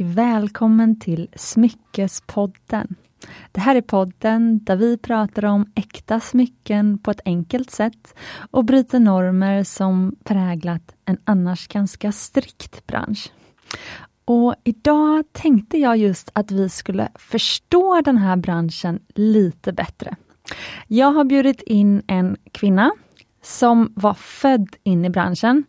välkommen till Smyckespodden. Det här är podden där vi pratar om äkta smycken på ett enkelt sätt och bryter normer som präglat en annars ganska strikt bransch. Och idag tänkte jag just att vi skulle förstå den här branschen lite bättre. Jag har bjudit in en kvinna som var född in i branschen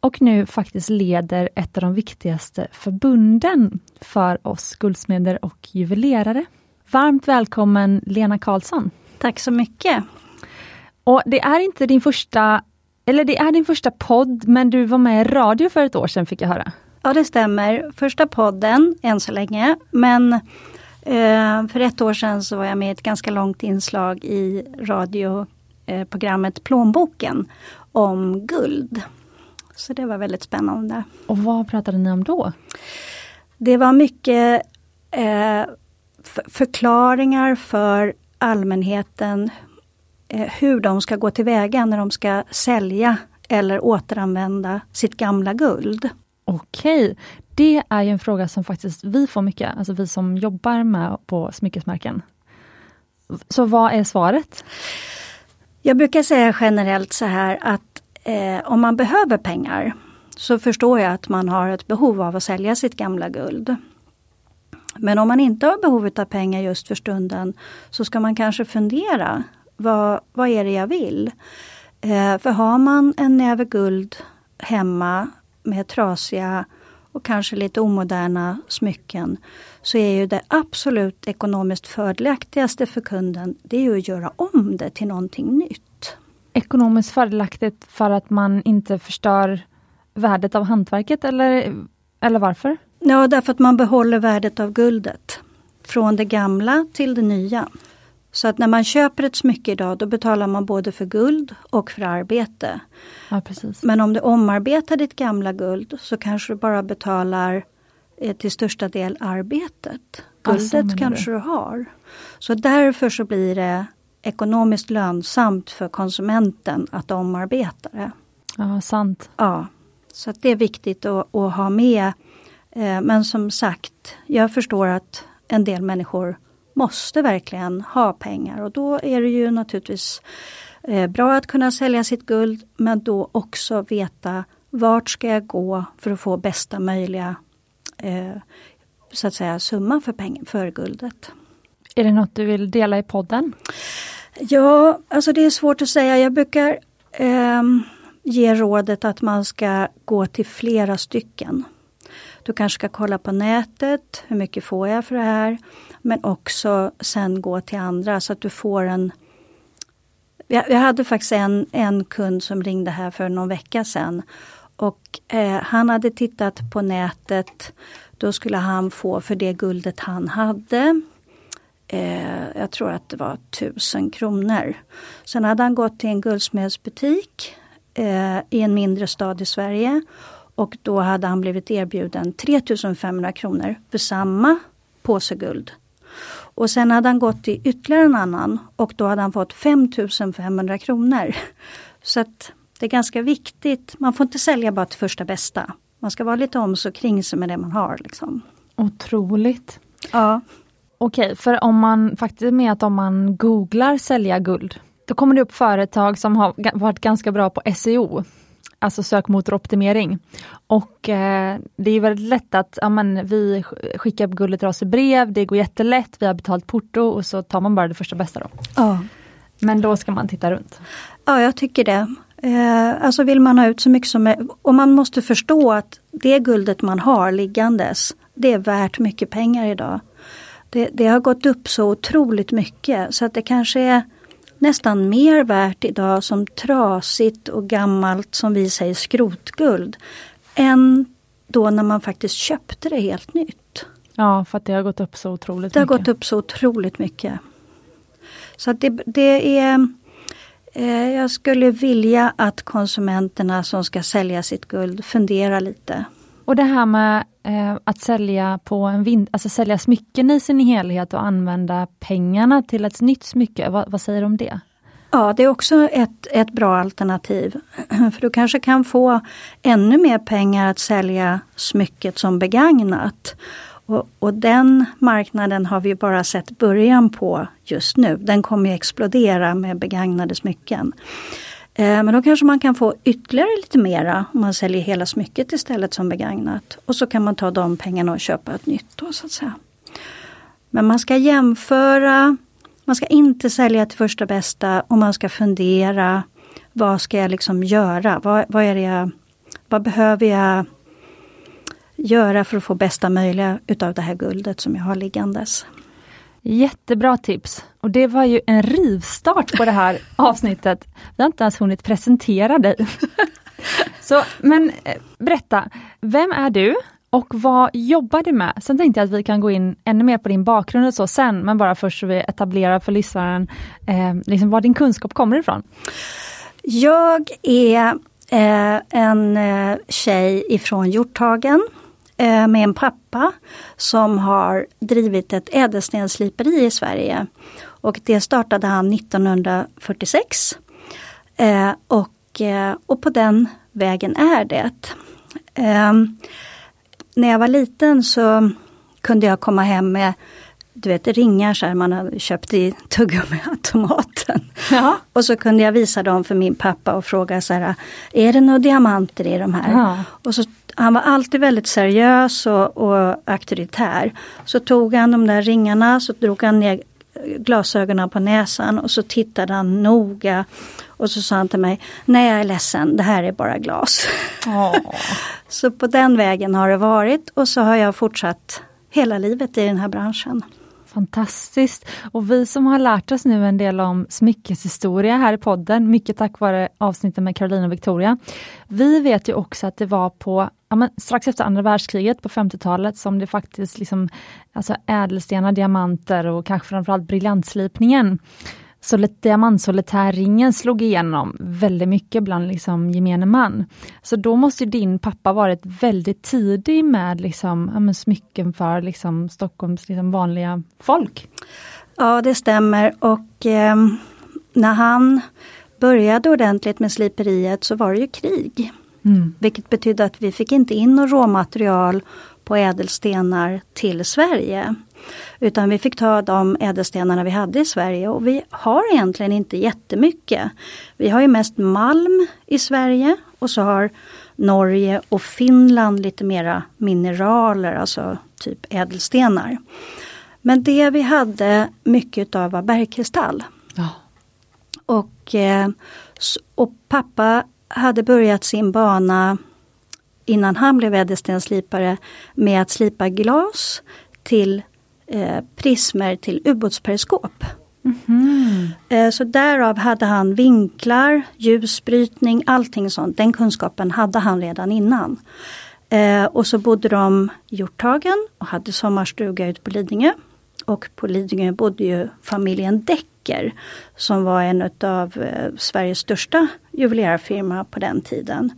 och nu faktiskt leder ett av de viktigaste förbunden för oss guldsmeder och juvelerare. Varmt välkommen Lena Karlsson. Tack så mycket. Och det är inte din första, eller det är din första podd, men du var med i radio för ett år sedan fick jag höra. Ja det stämmer. Första podden än så länge. Men eh, för ett år sedan så var jag med i ett ganska långt inslag i radioprogrammet eh, Plånboken om guld. Så det var väldigt spännande. Och vad pratade ni om då? Det var mycket eh, förklaringar för allmänheten eh, hur de ska gå tillväga när de ska sälja eller återanvända sitt gamla guld. Okej, det är ju en fråga som faktiskt vi får mycket, alltså vi som jobbar med på smyckesmärken. Så vad är svaret? Jag brukar säga generellt så här att eh, om man behöver pengar så förstår jag att man har ett behov av att sälja sitt gamla guld. Men om man inte har behov av pengar just för stunden så ska man kanske fundera. Vad, vad är det jag vill? Eh, för har man en näve guld hemma med trasiga och kanske lite omoderna smycken så är ju det absolut ekonomiskt fördelaktigaste för kunden det är att göra om det till någonting nytt. Ekonomiskt fördelaktigt för att man inte förstör värdet av hantverket eller, eller varför? Ja, därför att man behåller värdet av guldet. Från det gamla till det nya. Så att när man köper ett smycke idag då betalar man både för guld och för arbete. Ja, precis. Men om du omarbetar ditt gamla guld så kanske du bara betalar eh, till största del arbetet. Guldet kanske du? har. Så därför så blir det ekonomiskt lönsamt för konsumenten att omarbeta det. Ja, sant. Ja, så det är viktigt att, att ha med. Eh, men som sagt, jag förstår att en del människor måste verkligen ha pengar och då är det ju naturligtvis eh, bra att kunna sälja sitt guld men då också veta vart ska jag gå för att få bästa möjliga eh, så att säga summa för, peng- för guldet. Är det något du vill dela i podden? Ja, alltså det är svårt att säga. Jag brukar eh, ge rådet att man ska gå till flera stycken. Du kanske ska kolla på nätet, hur mycket får jag för det här? Men också sen gå till andra så att du får en jag, hade faktiskt en, en kund som ringde här för någon vecka sedan. Och eh, han hade tittat på nätet. Då skulle han få för det guldet han hade. Eh, jag tror att det var tusen kronor. Sen hade han gått till en guldsmedsbutik eh, i en mindre stad i Sverige. Och då hade han blivit erbjuden 3500 kronor för samma påse guld. Och sen hade han gått till ytterligare en annan och då hade han fått 5500 kronor. Så att det är ganska viktigt. Man får inte sälja bara till första bästa. Man ska vara lite om så kring sig med det man har. Liksom. Otroligt. Ja. Okej, för om man faktiskt med att om man googlar sälja guld, då kommer det upp företag som har varit ganska bra på SEO alltså sökmotoroptimering. Och eh, det är väldigt lätt att ja, men, vi skickar guldet till oss i brev, det går jättelätt, vi har betalt porto och så tar man bara det första bästa. Då. Ja. Men då ska man titta runt. Ja, jag tycker det. Eh, alltså vill man ha ut så mycket som möjligt. Och man måste förstå att det guldet man har liggandes, det är värt mycket pengar idag. Det, det har gått upp så otroligt mycket så att det kanske är nästan mer värt idag som trasigt och gammalt, som vi säger, skrotguld, än då när man faktiskt köpte det helt nytt. Ja, för att det har gått upp så otroligt det mycket. Det har gått upp så otroligt mycket. Så att det, det är Jag skulle vilja att konsumenterna som ska sälja sitt guld funderar lite. Och det här med eh, att sälja, på en vind, alltså sälja smycken i sin helhet och använda pengarna till ett nytt smycke, vad, vad säger du om det? Ja, det är också ett, ett bra alternativ. För du kanske kan få ännu mer pengar att sälja smycket som begagnat. Och, och, den marknaden har vi bara sett början på just nu. Den kommer explodera med begagnade smycken. Eh, men då kanske man kan få ytterligare lite mera om man säljer hela smycket istället som begagnat. Och så kan man ta de pengarna och köpa ett nytt då så att säga. Men man ska jämföra, man ska inte sälja till första bästa och man ska fundera vad ska jag liksom göra? Vad, vad, är det jag, vad behöver jag göra för att få bästa möjliga utav det här guldet som jag har liggandes? Jättebra tips! Och det var ju en rivstart på det här avsnittet. Vi har inte ens hunnit presentera dig. Så, men eh, berätta, vem är du och vad jobbar du med? Sen tänkte jag att vi kan gå in ännu mer på din bakgrund och så sen, men bara först så vi etablerar för lyssnaren eh, liksom var din kunskap kommer ifrån. Jag är eh, en eh, tjej ifrån Hjorthagen med en pappa som har drivit ett ädelstensliperi i Sverige. Och det startade han 1946. Eh, och, eh, och på den vägen är det. Eh, när jag var liten så kunde jag komma hem med du vet ringar så här man hade köpt i tuggummiautomaten. Ja. Och så kunde jag visa dem för min pappa och fråga så här, är det några diamanter i de här? Ja. Och så, han var alltid väldigt seriös och, och auktoritär. Så tog han de där ringarna, så drog han ner glasögonen på näsan och så tittade han noga. Och så sa han till mig, nej jag är ledsen, det här är bara glas. Oh. så på den vägen har det varit och så har jag fortsatt hela livet i den här branschen. Fantastiskt! Och vi som har lärt oss nu en del om smyckeshistoria här i podden, mycket tack vare avsnittet med Caroline och Victoria. Vi vet ju också att det var på ja, men strax efter andra världskriget på 50-talet som det faktiskt liksom alltså ädelstenar, diamanter och kanske framförallt briljantslipningen diamantsolitärringen slog igenom väldigt mycket bland liksom gemene man. Så då måste din pappa varit väldigt tidig med liksom, ja, smycken för liksom, Stockholms liksom, vanliga folk. Ja det stämmer och eh, när han började ordentligt med sliperiet så var det ju krig. Mm. Vilket betydde att vi fick inte in något råmaterial på ädelstenar till Sverige. Utan vi fick ta de ädelstenarna vi hade i Sverige och vi har egentligen inte jättemycket. Vi har ju mest malm i Sverige och så har Norge och Finland lite mera mineraler, alltså typ ädelstenar. Men det vi hade mycket av var bergkristall. Ja. Och, eh, och pappa hade börjat sin bana innan han blev ädelstenslipare med att slipa glas till eh, prismer till ubåtsperiskop. Mm. Eh, så därav hade han vinklar, ljusbrytning, allting sånt. Den kunskapen hade han redan innan. Eh, och så bodde de i Hjorthagen och hade sommarstuga ute på Lidingö. Och på Lidingö bodde ju familjen Decker som var en av eh, Sveriges största juvelerarfirma på den tiden.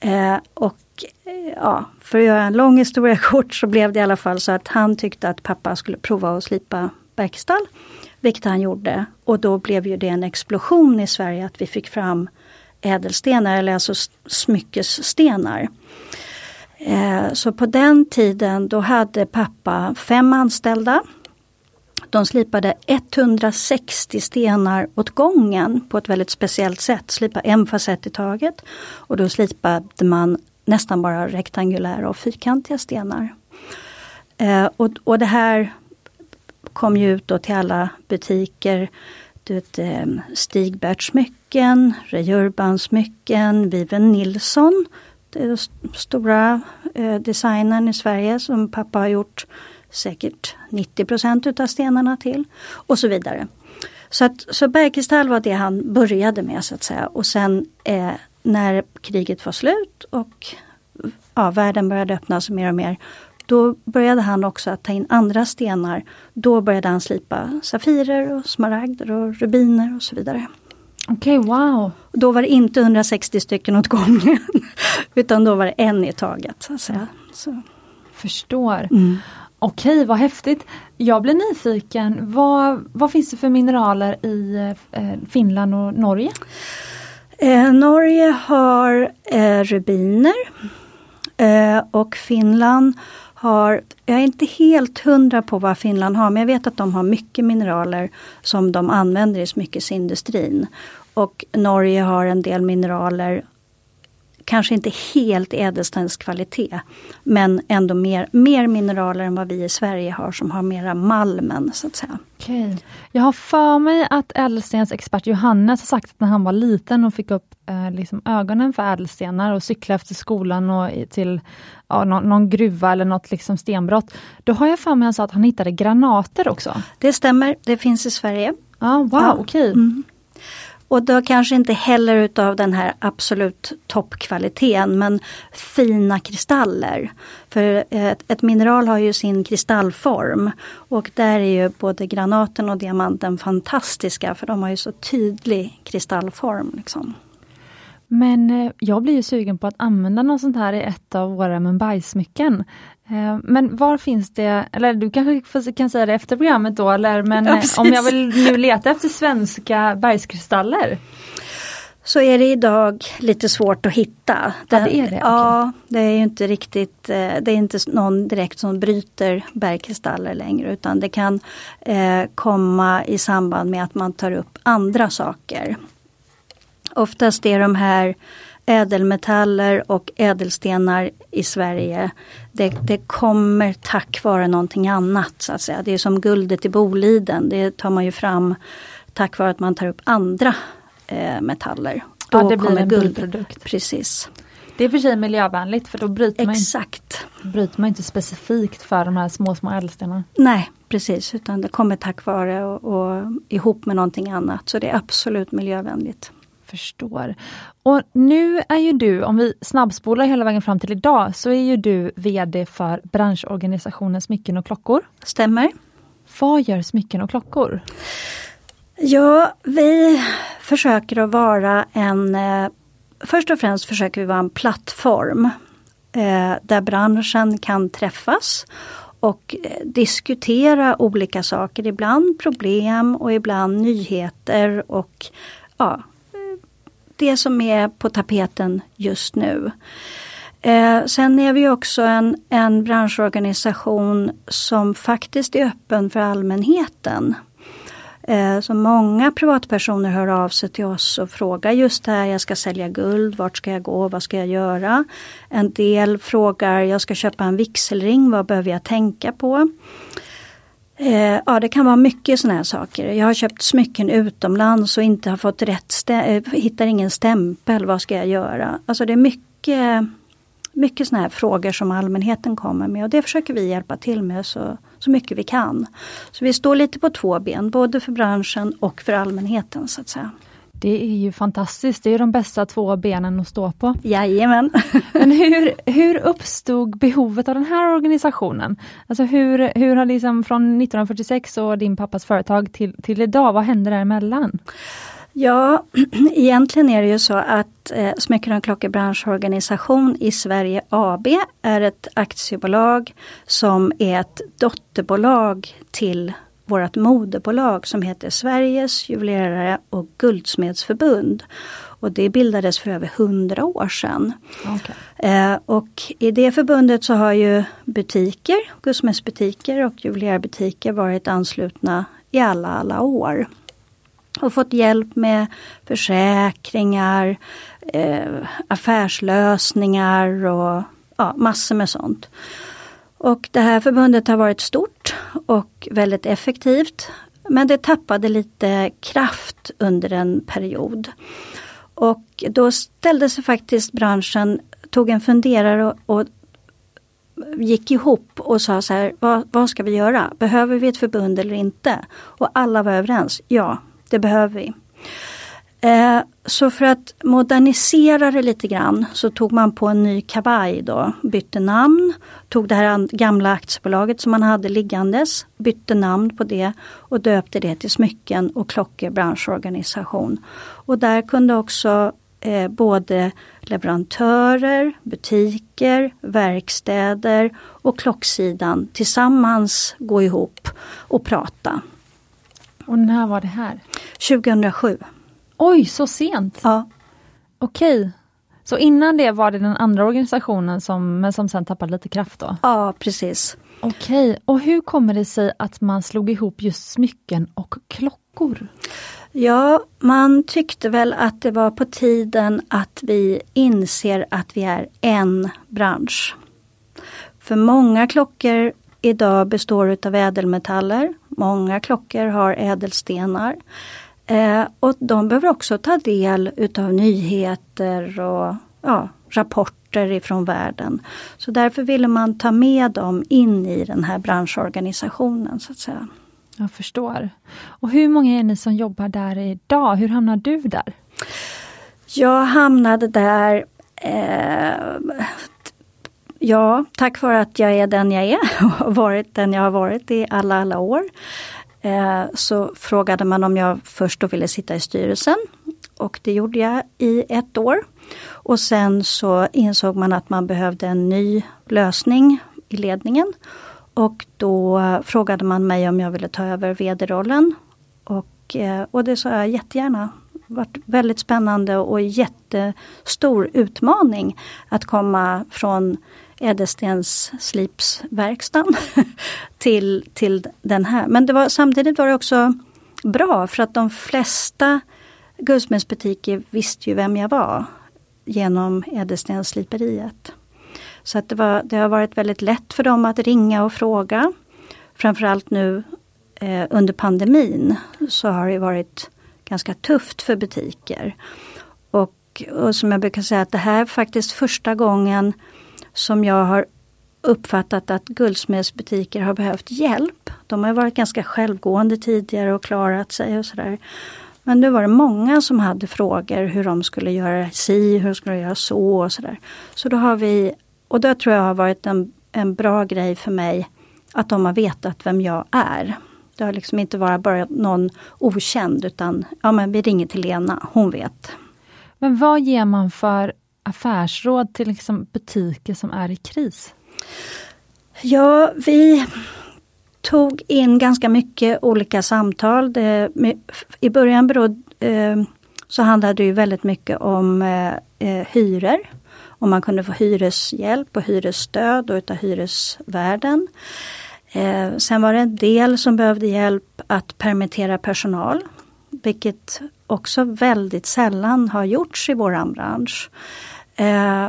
Eh, och eh, ja, för att göra en lång historia kort så blev det i alla fall så att han tyckte att pappa skulle prova att slipa bergstall. Vilket han gjorde och då blev ju det en explosion i Sverige att vi fick fram ädelstenar eller alltså smyckesstenar. Så på den tiden då hade pappa fem anställda de slipade 160 stenar åt gången på ett väldigt speciellt sätt. Slipa en facett i taget. Och då slipade man nästan bara rektangulära och fyrkantiga stenar. Eh, och, och det här kom ju ut då till alla butiker. Du vet, eh, Stigbert smycken, Ray Urban smycken, Viven Nilsson. Den stora eh, designern i Sverige som pappa har gjort säkert 90 procent utav stenarna till och så vidare. Så, att, så bergkristall var det han började med så att säga och sen eh, när kriget var slut och ja, världen började öppnas mer och mer då började han också att ta in andra stenar. Då började han slipa safirer och smaragder och rubiner och så vidare. Okej, okay, wow! Då var det inte 160 stycken åt gången. utan då var det en i taget. Så att säga. Så. Förstår. Mm. Okej, vad häftigt. Jag blir nyfiken. Vad, vad finns det för mineraler i eh, Finland och Norge? Eh, Norge har eh, rubiner eh, och Finland har, jag är inte helt hundra på vad Finland har men jag vet att de har mycket mineraler som de använder i smyckesindustrin. Och Norge har en del mineraler kanske inte helt ädelstenskvalitet. Men ändå mer, mer mineraler än vad vi i Sverige har som har mera malmen så att säga. Okej. Jag har för mig att ädelstensexpert Johannes har sagt att när han var liten och fick upp eh, liksom ögonen för ädelstenar och cykla efter skolan och till ja, någon, någon, gruva eller något liksom stenbrott. Då har jag för mig att han sa att han hittade granater också. Det stämmer, det finns i Sverige. Ah, wow, ja. okej. Okay. Mm. Och då kanske inte heller utav den här absolut toppkvaliteten men fina kristaller. För eh, ett, ett, mineral har ju sin kristallform och där är ju både granaten och diamanten fantastiska för de har ju så tydlig kristallform. Liksom. Men eh, jag blir ju sugen på att använda något sånt här i ett av våra Mumbai-smycken. Eh, men var finns det, eller du kanske kan säga det efter programmet då, eller, men ja, eh, om jag vill nu leta efter svenska bergskristaller? Så är det idag lite svårt att hitta. Den, ja, det är det? Ja, det är inte riktigt, det är inte någon direkt som bryter bergkristaller längre utan det kan komma i samband med att man tar upp andra saker. Oftast är de här ädelmetaller och ädelstenar i Sverige, det, det, kommer tack vare någonting annat. så att säga. Det är som guldet i Boliden, det tar man ju fram tack vare att man tar upp andra eh, metaller. Då ja, det blir en guldprodukt. Precis. Det är för sig miljövänligt för då bryter Exakt. man, bryter man inte specifikt för de här små, små ädelstenarna. Nej precis, utan det kommer tack vare och, och ihop med någonting annat. Så det är absolut miljövänligt förstår. Och nu är ju du, om vi snabbspolar hela vägen fram till idag, så är ju du VD för branschorganisationen Smycken och klockor. Stämmer. Vad gör Smycken och klockor? Ja, vi försöker att vara en eh, Först och främst försöker vi vara en plattform eh, där branschen kan träffas och eh, diskutera olika saker, ibland problem och ibland nyheter och ja, det som är på tapeten just nu. Eh, sen är vi också en, en branschorganisation som faktiskt är öppen för allmänheten. Eh, så många privatpersoner hör av sig till oss och frågar just det här, jag ska sälja guld, vart ska jag gå, vad ska jag göra? En del frågar, jag ska köpa en vigselring, vad behöver jag tänka på? Eh, ja det kan vara mycket sådana här saker. Jag har köpt smycken utomlands och inte har fått rätt, eh, hittar ingen stämpel, vad ska jag göra? Alltså det är mycket, mycket sådana här frågor som allmänheten kommer med och det försöker vi hjälpa till med så, så mycket vi kan. Så vi står lite på två ben, både för branschen och för allmänheten så att säga. Det är ju fantastiskt, det är de bästa två benen att stå på. Jajamän! Men hur, hur uppstod behovet av den här organisationen? Alltså hur, hur har liksom från 1946 och din pappas företag till, till idag, vad hände däremellan? Ja, egentligen är det ju så att eh, Smycken och klockor i Sverige AB är ett aktiebolag som är ett dotterbolag till vårt moderbolag som heter Sveriges juvelerare och guldsmedsförbund. Och det bildades för över hundra år sedan. Okay. Eh, och i det förbundet så har ju butiker, guldsmedsbutiker och juvelerarbutiker varit anslutna i alla, alla år. Och fått hjälp med försäkringar, eh, affärslösningar och ja, massor med sånt. Och det här förbundet har varit stort och väldigt effektivt. Men det tappade lite kraft under en period. Och då ställde sig faktiskt branschen, tog en funderare och, och gick ihop och sa så här, vad, vad, ska vi göra? Behöver vi ett förbund eller inte? Och alla var överens, ja det behöver vi. Eh, så för att modernisera det lite grann så tog man på en ny kavaj då, bytte namn, tog det här gamla aktiebolaget som man hade liggandes, bytte namn på det och döpte det till Smycken och klockor branschorganisation. Och där kunde också eh, både leverantörer, butiker, verkstäder och klocksidan tillsammans gå ihop och prata. Och när var det här? 2007. Oj, så sent? Ja. Okej. Så innan det var det den andra organisationen som, men som sen tappade lite kraft då? Ja, precis. Okej, och hur kommer det sig att man slog ihop just smycken och klockor? Ja, man tyckte väl att det var på tiden att vi inser att vi är en bransch. För många klockor idag består av ädelmetaller. Många klockor har ädelstenar. Eh, och de behöver också ta del utav nyheter och ja, rapporter ifrån världen. Så därför ville man ta med dem in i den här branschorganisationen så att säga. Jag förstår. Och hur många är ni som jobbar där idag? Hur hamnade du där? Jag hamnade där eh, Ja, tack vare att jag är den jag är och har varit den jag har varit i alla, alla år. Eh, så frågade man om jag först då ville sitta i styrelsen. Och det gjorde jag i ett år. Och sen så insåg man att man behövde en ny lösning i ledningen. Och då frågade man mig om jag ville ta över vd-rollen. Och, eh, och det sa jag jättegärna. Det varit väldigt spännande och jättestor utmaning att komma från ädelstensslipsverkstan till, till den här. Men det var, samtidigt var det också bra för att de flesta guldsmedsbutiker visste ju vem jag var genom Ädelstenssliperiet. Så att det, var, det har varit väldigt lätt för dem att ringa och fråga. Framförallt nu eh, under pandemin så har det varit ganska tufft för butiker. Och, och som jag brukar säga att det här är faktiskt första gången som jag har uppfattat att guldsmedsbutiker har behövt hjälp. De har varit ganska självgående tidigare och klarat sig och sådär. Men nu var det många som hade frågor hur de skulle göra si, hur de skulle göra så och sådär. Så då har vi, och det tror jag har varit en, en bra grej för mig, att de har vetat vem jag är. Det har liksom inte varit bara någon okänd utan ja men vi ringer till Lena, hon vet. Men vad ger man för affärsråd till liksom butiker som är i kris? Ja, vi tog in ganska mycket olika samtal. Det, I början berodde, eh, så handlade det väldigt mycket om eh, eh, hyror. Om man kunde få hyreshjälp och hyresstöd och utav hyresvärden. Eh, sen var det en del som behövde hjälp att permittera personal. Vilket också väldigt sällan har gjorts i våran bransch. Eh,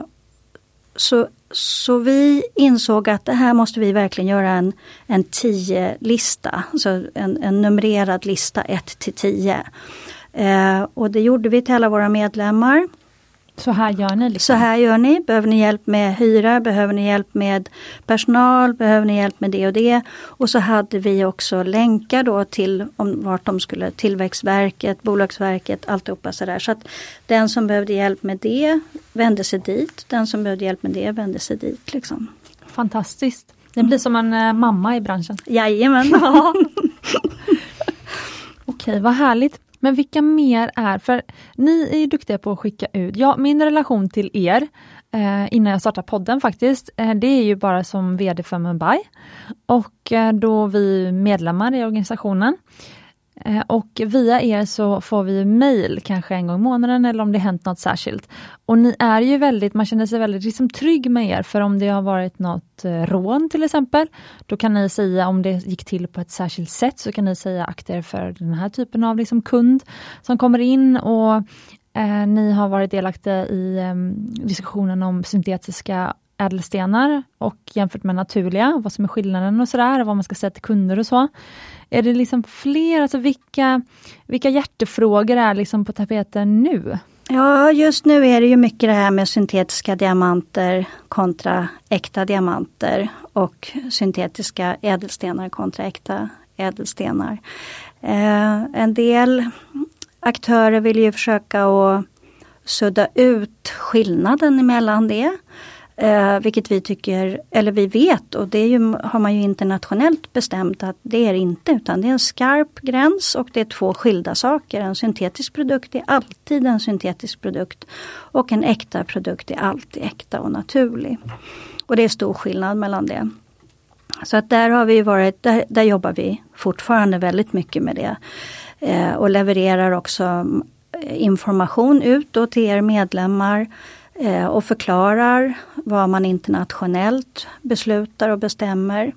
så, så vi insåg att det här måste vi verkligen göra en, en tio lista, alltså en, en numrerad lista 1 till 10. Eh, och det gjorde vi till alla våra medlemmar. Så här gör ni? Liksom. Så här gör ni. Behöver ni hjälp med hyra? Behöver ni hjälp med personal? Behöver ni hjälp med det och det? Och så hade vi också länkar då till om, vart de skulle, Tillväxtverket, Bolagsverket, alltihopa sådär. Så att den som behövde hjälp med det vände sig dit. Den som behövde hjälp med det vände sig dit. Liksom. Fantastiskt. Det blir som en äh, mamma i branschen. Jajamän. Okej, vad härligt. Men vilka mer är, för ni är ju duktiga på att skicka ut, ja min relation till er eh, innan jag startade podden faktiskt, eh, det är ju bara som VD för Mumbai och eh, då vi medlemmar i organisationen. Eh, och via er så får vi mejl kanske en gång i månaden eller om det hänt något särskilt. Och ni är ju väldigt, man känner sig väldigt liksom trygg med er för om det har varit något eh, rån till exempel, då kan ni säga om det gick till på ett särskilt sätt så kan ni säga akta er för den här typen av liksom kund som kommer in och eh, ni har varit delaktiga i eh, diskussionen om syntetiska ädelstenar och jämfört med naturliga, vad som är skillnaden och sådär, vad man ska säga till kunder och så. Är det liksom fler, alltså vilka, vilka hjärtefrågor är liksom på tapeten nu? Ja, just nu är det ju mycket det här med syntetiska diamanter kontra äkta diamanter och syntetiska ädelstenar kontra äkta ädelstenar. Eh, en del aktörer vill ju försöka att sudda ut skillnaden emellan det. Eh, vilket vi tycker, eller vi vet och det ju, har man ju internationellt bestämt att det är inte utan det är en skarp gräns och det är två skilda saker. En syntetisk produkt är alltid en syntetisk produkt och en äkta produkt är alltid äkta och naturlig. Och det är stor skillnad mellan det. Så att där har vi varit, där, där jobbar vi fortfarande väldigt mycket med det. Eh, och levererar också mm, information ut till er medlemmar eh, Eh, och förklarar vad man internationellt beslutar och bestämmer.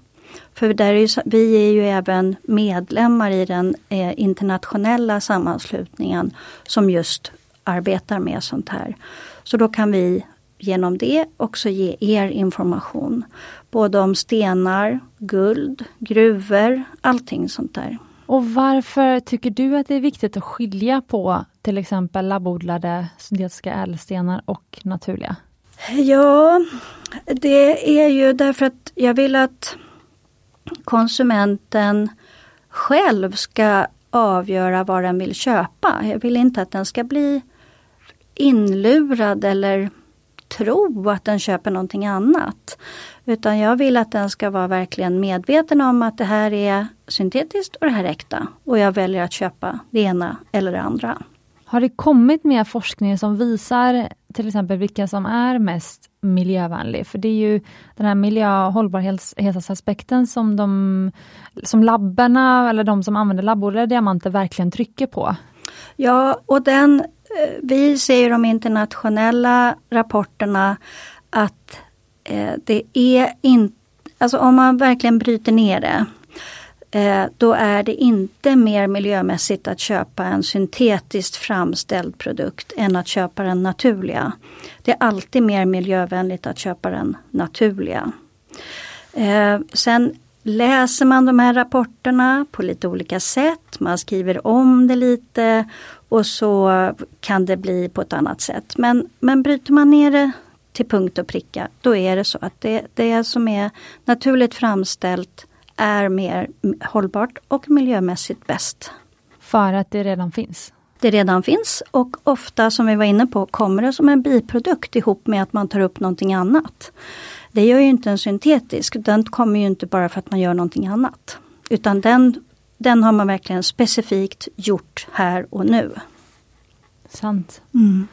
För där är ju, vi är ju även medlemmar i den eh, internationella sammanslutningen som just arbetar med sånt här. Så då kan vi genom det också ge er information. Både om stenar, guld, gruvor, allting sånt där. Och varför tycker du att det är viktigt att skilja på till exempel labbodlade syntetiska ädelstenar och naturliga? Ja, det är ju därför att jag vill att konsumenten själv ska avgöra vad den vill köpa. Jag vill inte att den ska bli inlurad eller tro att den köper någonting annat. Utan jag vill att den ska vara verkligen medveten om att det här är syntetiskt och det här är äkta. Och jag väljer att köpa det ena eller det andra. Har det kommit mer forskning som visar till exempel vilka som är mest miljövänlig? För det är ju den här miljö och hållbarhetsaspekten som, de, som labbarna eller de som använder labbodlade diamanter verkligen trycker på. Ja, och den, eh, vi ser i de internationella rapporterna att eh, det är inte, alltså om man verkligen bryter ner det Eh, då är det inte mer miljömässigt att köpa en syntetiskt framställd produkt än att köpa den naturliga. Det är alltid mer miljövänligt att köpa den naturliga. Eh, sen läser man de här rapporterna på lite olika sätt. Man skriver om det lite och så kan det bli på ett annat sätt. Men, men bryter man ner det till punkt och pricka, då är det så att det, det som är naturligt framställt är mer hållbart och miljömässigt bäst. För att det redan finns? Det redan finns och ofta som vi var inne på kommer det som en biprodukt ihop med att man tar upp någonting annat. Det gör ju inte en syntetisk, den kommer ju inte bara för att man gör någonting annat. Utan den, den har man verkligen specifikt gjort här och nu. Sant. Mm.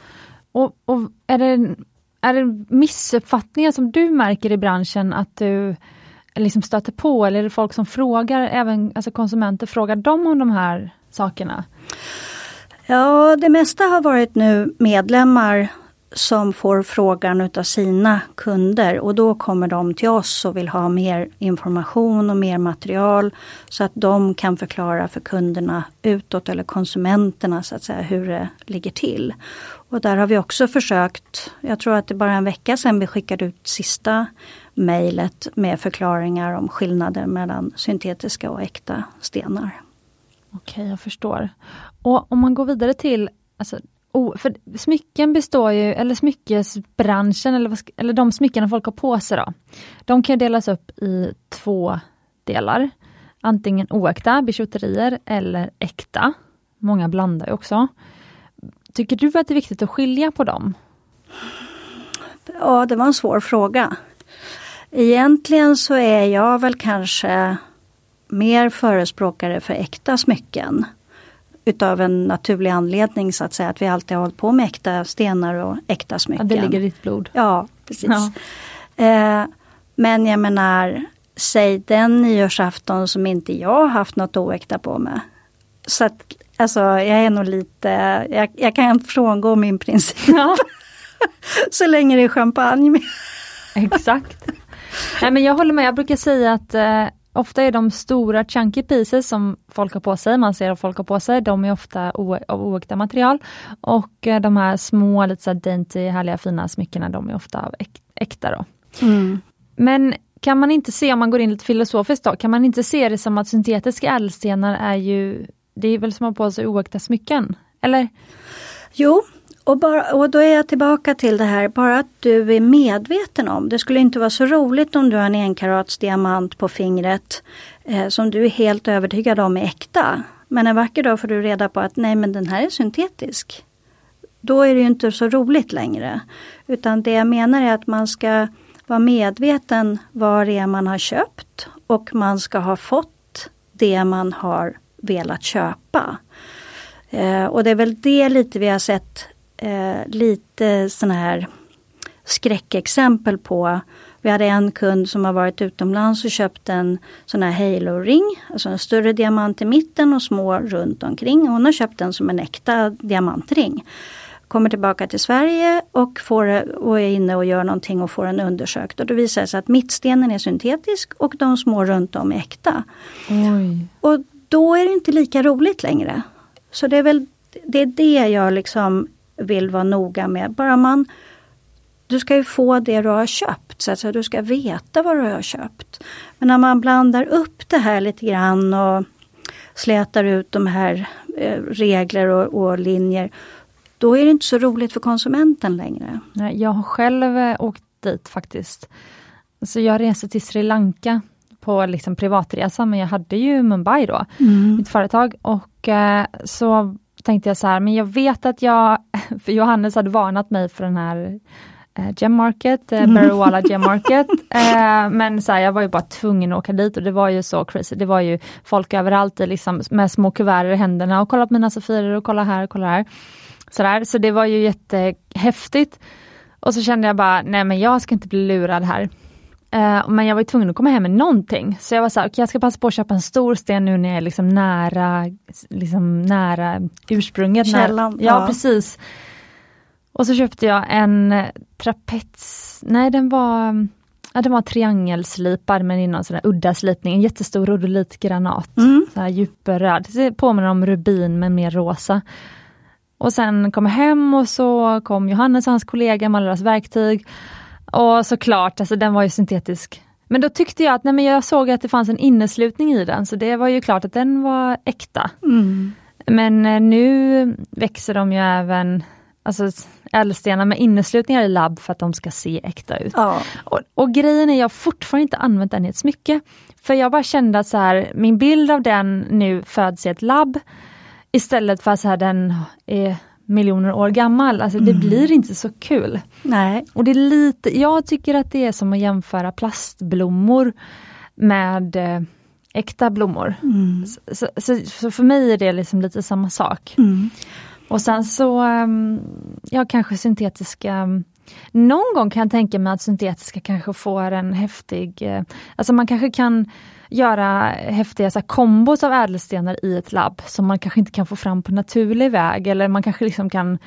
Och, och, är, det, är det missuppfattningar som du märker i branschen att du liksom stöter på eller är det folk som frågar, även alltså konsumenter, frågar de om de här sakerna? Ja, det mesta har varit nu medlemmar som får frågan utav sina kunder och då kommer de till oss och vill ha mer information och mer material så att de kan förklara för kunderna utåt eller konsumenterna så att säga hur det ligger till. Och där har vi också försökt, jag tror att det bara en vecka sedan vi skickade ut sista mejlet med förklaringar om skillnader mellan syntetiska och äkta stenar. Okej, jag förstår. Och om man går vidare till alltså, oh, för smycken består ju, eller smyckesbranschen, eller, eller de smycken folk har på sig då, de kan delas upp i två delar. Antingen oäkta bijouterier eller äkta. Många blandar ju också. Tycker du att det är viktigt att skilja på dem? Ja, det var en svår fråga. Egentligen så är jag väl kanske mer förespråkare för äkta smycken. Utav en naturlig anledning så att säga, att vi alltid har hållit på med äkta stenar och äkta smycken. Ja, det ligger i ditt blod. Ja, precis. Ja. Eh, men jag menar, säg den nyårsafton som inte jag haft något oäkta på mig. Så att, alltså jag är nog lite, jag, jag kan frångå min princip. Ja. så länge det är champagne. Exakt. Nej men jag håller med, jag brukar säga att eh, ofta är de stora chunky pieces som folk har på sig, man ser att folk har på sig, de är ofta av oäkta material. Och eh, de här små, lite så dainty, härliga fina smyckena, de är ofta av äk äkta. Då. Mm. Men kan man inte se, om man går in lite filosofiskt då, kan man inte se det som att syntetiska ädelstenar är ju, det är väl som att ha på sig oäkta smycken? Eller? Jo, och, bara, och då är jag tillbaka till det här, bara att du är medveten om. Det skulle inte vara så roligt om du har en enkarats diamant på fingret eh, som du är helt övertygad om är äkta. Men en vacker dag får du reda på att nej men den här är syntetisk. Då är det inte så roligt längre. Utan det jag menar är att man ska vara medveten vad det är man har köpt och man ska ha fått det man har velat köpa. Eh, och det är väl det lite vi har sett eh, lite sådana här skräckexempel på. Vi hade en kund som har varit utomlands och köpt en sån här halo-ring, alltså en större diamant i mitten och små runt omkring. Hon har köpt den som en äkta diamantring. kommer tillbaka till Sverige och, får, och är inne och gör någonting och får en undersökt. Och då visar det sig att mittstenen är syntetisk och de små runt om är äkta. Oj. Och då är det inte lika roligt längre. Så det är väl det, är det jag liksom vill vara noga med. Bara man du ska ju få det du har köpt, så att du ska veta vad du har köpt. Men när man blandar upp det här lite grann och slätar ut de här eh, regler och, och linjer, då är det inte så roligt för konsumenten längre. Jag har själv eh, åkt dit faktiskt. Så jag reste till Sri Lanka på liksom privatresa, men jag hade ju Mumbai då, mm. mitt företag. Och eh, så tänkte jag så här, men jag vet att jag, för Johannes hade varnat mig för den här eh, Gem Market, eh, Barrawala Gem Market. Eh, men så här, jag var ju bara tvungen att åka dit och det var ju så crazy. Det var ju folk överallt liksom, med små kuvert i händerna och kolla på mina Sofier och kolla här och kolla här. Så, där. så det var ju jättehäftigt. Och så kände jag bara, nej men jag ska inte bli lurad här. Uh, men jag var tvungen att komma hem med någonting. Så jag var så här, okay, jag ska passa på att köpa en stor sten nu när jag är liksom nära, liksom nära ursprunget. Källan. När, ja, ja, precis. Och så köpte jag en trapets, nej den var, ja, den var triangelslipad men i någon sån udda slipning, en jättestor rodolitgranat. Mm. Så här djupröd, det påminner om rubin men mer rosa. Och sen kom jag hem och så kom Johannes och hans kollega med alla deras verktyg. Och såklart, alltså den var ju syntetisk. Men då tyckte jag att, nej men jag såg att det fanns en inneslutning i den, så det var ju klart att den var äkta. Mm. Men eh, nu växer de ju även alltså ädelstenar med inneslutningar i labb för att de ska se äkta ut. Ja. Och, och, grejen är, jag har fortfarande inte använt den i ett smycke. För jag bara kände att så här, min bild av den nu föds i ett labb istället för att så här, den är miljoner år gammal. Alltså det mm. blir inte så kul. Nej. Och det är lite, jag tycker att det är som att jämföra plastblommor med eh, äkta blommor. Mm. Så, så, så, för mig är det liksom lite samma sak. Mm. Och sen så, ehm, ja kanske syntetiska någon gång kan jag tänka mig att syntetiska kanske får en häftig, eh, alltså man kanske kan göra häftiga så här, kombos av ädelstenar i ett labb som man kanske inte kan få fram på naturlig väg eller man kanske liksom kan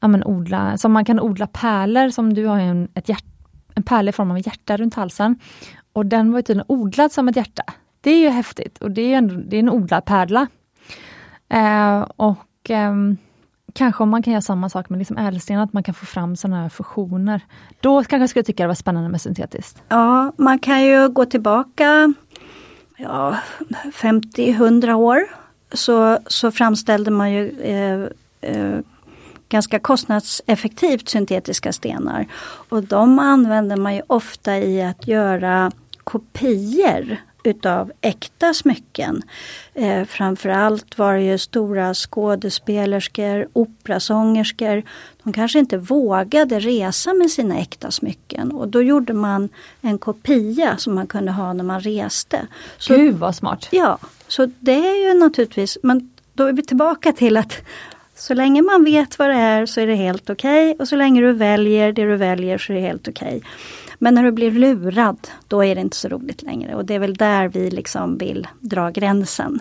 ja, men odla, som man kan odla pärlor som du har en, ett hjärt, en pärla i form av ett hjärta runt halsen. Och den var tydligen odlad som ett hjärta. Det är ju häftigt och det är, en, det är en odlad pärla. Eh, och eh, kanske om man kan göra samma sak med liksom ädelstenar, att man kan få fram sådana här fusioner. Då kanske jag skulle tycka det var spännande med syntetiskt. Ja, man kan ju gå tillbaka ja, 50-100 år. Så, så framställde man ju eh, eh, ganska kostnadseffektivt syntetiska stenar. Och de använder man ju ofta i att göra kopior utav äkta smycken. Eh, framförallt var det ju stora skådespelerskor, operasångerskor. De kanske inte vågade resa med sina äkta smycken och då gjorde man en kopia som man kunde ha när man reste. Så, Gud vad smart! Ja, så det är ju naturligtvis, men då är vi tillbaka till att så länge man vet vad det är så är det helt okej okay, och så länge du väljer det du väljer så är det helt okej. Okay. Men när du blir lurad, då är det inte så roligt längre och det är väl där vi liksom vill dra gränsen.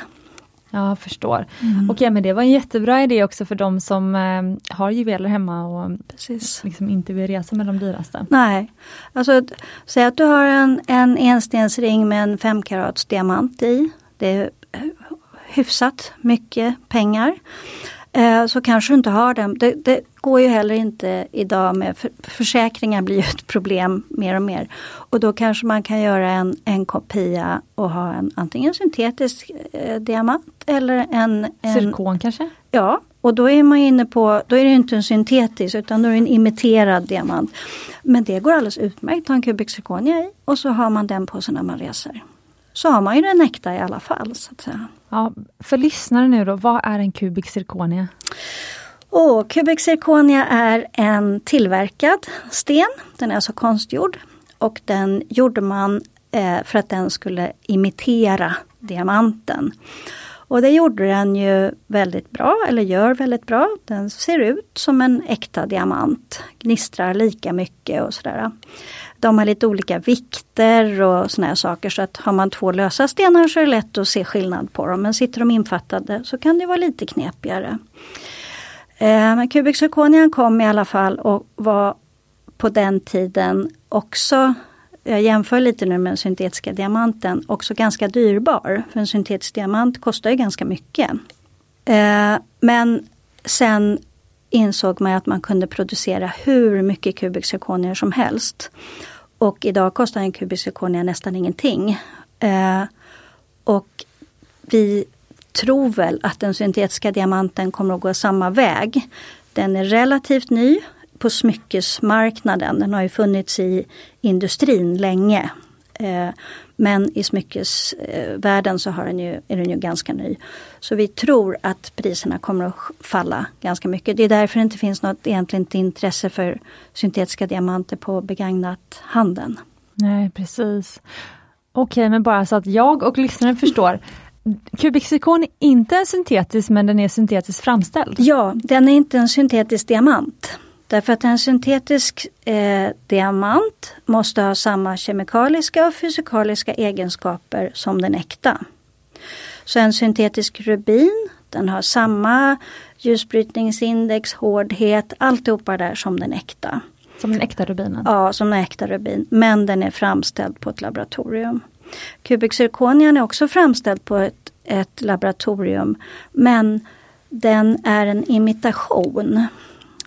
Ja, jag förstår. Mm. Okej, men det var en jättebra idé också för de som eh, har juveler hemma och Precis. Liksom inte vill resa med de dyraste. Nej, alltså säg att du har en, en enstensring med en 5 karats diamant i. Det är hyfsat mycket pengar. Eh, så kanske du inte har den. Det, det, går ju heller inte idag med för, försäkringar blir ju ett problem mer och mer. Och då kanske man kan göra en, en kopia och ha en antingen syntetisk eh, diamant eller en, en Zirkon kanske? Ja, och då är man inne på, då är det inte en syntetisk utan då är det en imiterad diamant. Men det går alldeles utmärkt att ha en kubik zirkonia i och så har man den på sig när man reser. Så har man ju den äkta i alla fall. så att säga. Ja, för lyssnare nu då, vad är en kubik zirkonia? Oh, kubik zirkonia är en tillverkad sten. Den är alltså konstgjord. Och den gjorde man eh, för att den skulle imitera diamanten. Och det gjorde den ju väldigt bra, eller gör väldigt bra. Den ser ut som en äkta diamant. Gnistrar lika mycket och sådär. De har lite olika vikter och såna här saker så att har man två lösa stenar så är det lätt att se skillnad på dem. Men sitter de infattade så kan det vara lite knepigare. Eh, men kubikzirkonian kom i alla fall och var på den tiden också jag jämför lite nu med den syntetiska diamanten, också ganska dyrbar. För en syntetisk diamant kostar ju ganska mycket. Eh, men sen insåg man att man kunde producera hur mycket kubikzirkonier som helst. Och idag kostar en kubikzirkonia nästan ingenting. Eh, och vi tror väl att den syntetiska diamanten kommer att gå samma väg. Den är relativt ny på smyckesmarknaden. Den har ju funnits i industrin länge. Eh, men i smyckesvärlden så har den ju, är den ju ganska ny. Så vi tror att priserna kommer att falla ganska mycket. Det är därför det inte finns något egentligt intresse för syntetiska diamanter på begagnat handeln. Nej precis. Okej, men bara så att jag och lyssnaren förstår. Kubikzirkon är inte syntetisk men den är syntetiskt framställd? Ja, den är inte en syntetisk diamant. Därför att en syntetisk eh, diamant måste ha samma kemikaliska och fysikaliska egenskaper som den äkta. Så en syntetisk rubin den har samma ljusbrytningsindex, hårdhet, alltihopa där som den äkta. Som den äkta rubinen? Ja, som den äkta rubin. Men den är framställd på ett laboratorium. Kubikzirkonian är också framställd på ett, ett laboratorium. Men den är en imitation.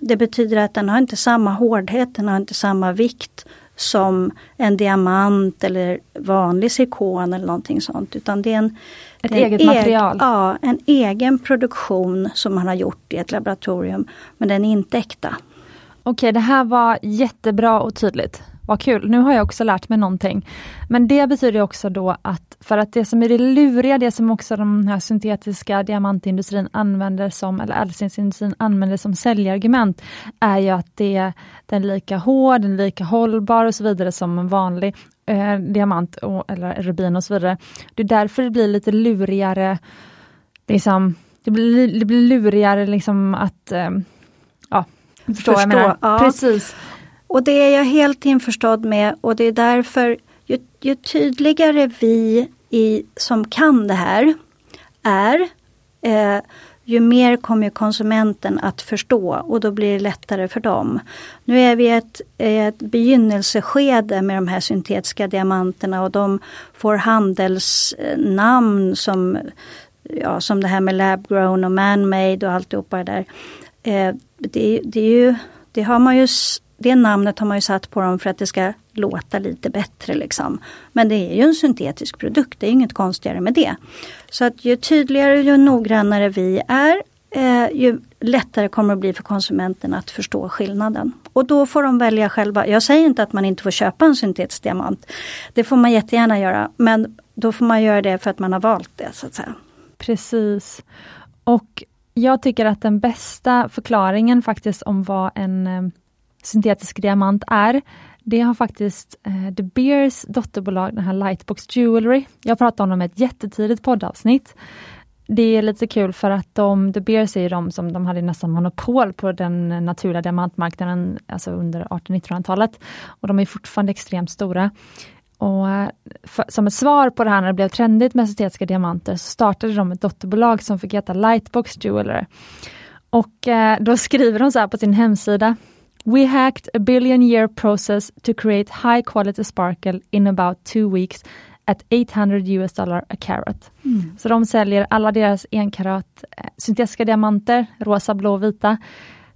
Det betyder att den har inte samma hårdhet, den har inte samma vikt som en diamant eller vanlig zirkon eller någonting sånt. Utan det är en, ett eget eg material? Ja, en egen produktion som man har gjort i ett laboratorium. Men den är inte äkta. Okej, det här var jättebra och tydligt. Vad kul, nu har jag också lärt mig någonting. Men det betyder också då att, för att det som är det luriga, det som också den här syntetiska diamantindustrin använder som, eller ädelstensindustrin använder som säljargument, är ju att det, den är lika hård, den är lika hållbar och så vidare som en vanlig eh, diamant och, eller rubin och så vidare. Det är därför det blir lite lurigare, liksom, det blir, det blir lurigare liksom att eh, ja, förstå, förstå ja. Precis. Och det är jag helt införstådd med och det är därför ju, ju tydligare vi i, som kan det här är, eh, ju mer kommer konsumenten att förstå och då blir det lättare för dem. Nu är vi i ett, ett begynnelseskede med de här syntetiska diamanterna och de får handelsnamn som, ja, som det här med lab grown och man-made och alltihopa det där. Eh, det, det, är ju, det har man ju det namnet har man ju satt på dem för att det ska låta lite bättre. Liksom. Men det är ju en syntetisk produkt, det är inget konstigare med det. Så att ju tydligare och ju noggrannare vi är, eh, ju lättare kommer det bli för konsumenten att förstå skillnaden. Och då får de välja själva. Jag säger inte att man inte får köpa en syntetisk diamant. Det får man jättegärna göra, men då får man göra det för att man har valt det. så att säga. Precis. Och jag tycker att den bästa förklaringen faktiskt om vad en eh, syntetisk diamant är. Det har faktiskt eh, The Beers dotterbolag, den här Lightbox Jewelry. Jag pratade om dem i ett jättetidigt poddavsnitt. Det är lite kul för att de, The Beers är de som de hade nästan monopol på den naturliga diamantmarknaden alltså under 1800-1900-talet. Och de är fortfarande extremt stora. Och eh, för, som ett svar på det här när det blev trendigt med syntetiska diamanter så startade de ett dotterbolag som fick heta Lightbox Jeweler. Och eh, då skriver de så här på sin hemsida We hacked a billion year process to create high quality sparkle in about two weeks at 800 US dollar a carat. Mm. Så de säljer alla deras enkarat eh, syntetiska diamanter, rosa, blå, vita,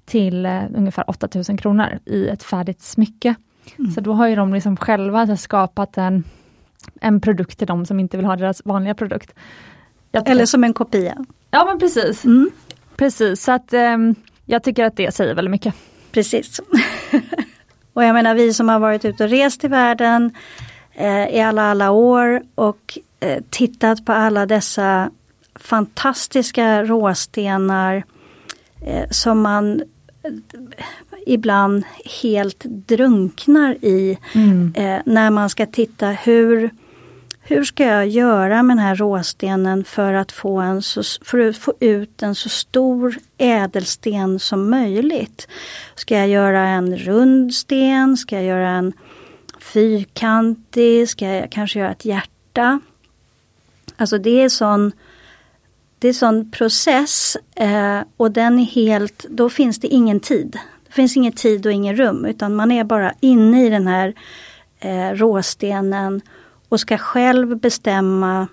till eh, ungefär 8000 kronor i ett färdigt smycke. Mm. Så då har ju de liksom själva skapat en, en produkt till de som inte vill ha deras vanliga produkt. Eller som en kopia. Ja men precis. Mm. Precis, så att eh, jag tycker att det säger väldigt mycket. Precis. och jag menar vi som har varit ute och rest i världen eh, i alla, alla år och eh, tittat på alla dessa fantastiska råstenar eh, som man eh, ibland helt drunknar i mm. Eh, när man ska titta hur hur ska jag göra med den här råstenen för att få, en så, för att få ut en så stor ädelsten som möjligt? Ska jag göra en rund sten? Ska jag göra en fyrkantig? Ska jag kanske göra ett hjärta? Alltså det är sån det är sån process eh, och den är helt, då finns det ingen tid. Det finns ingen tid och ingen rum utan man är bara inne i den här eh, råstenen och ska själv bestämma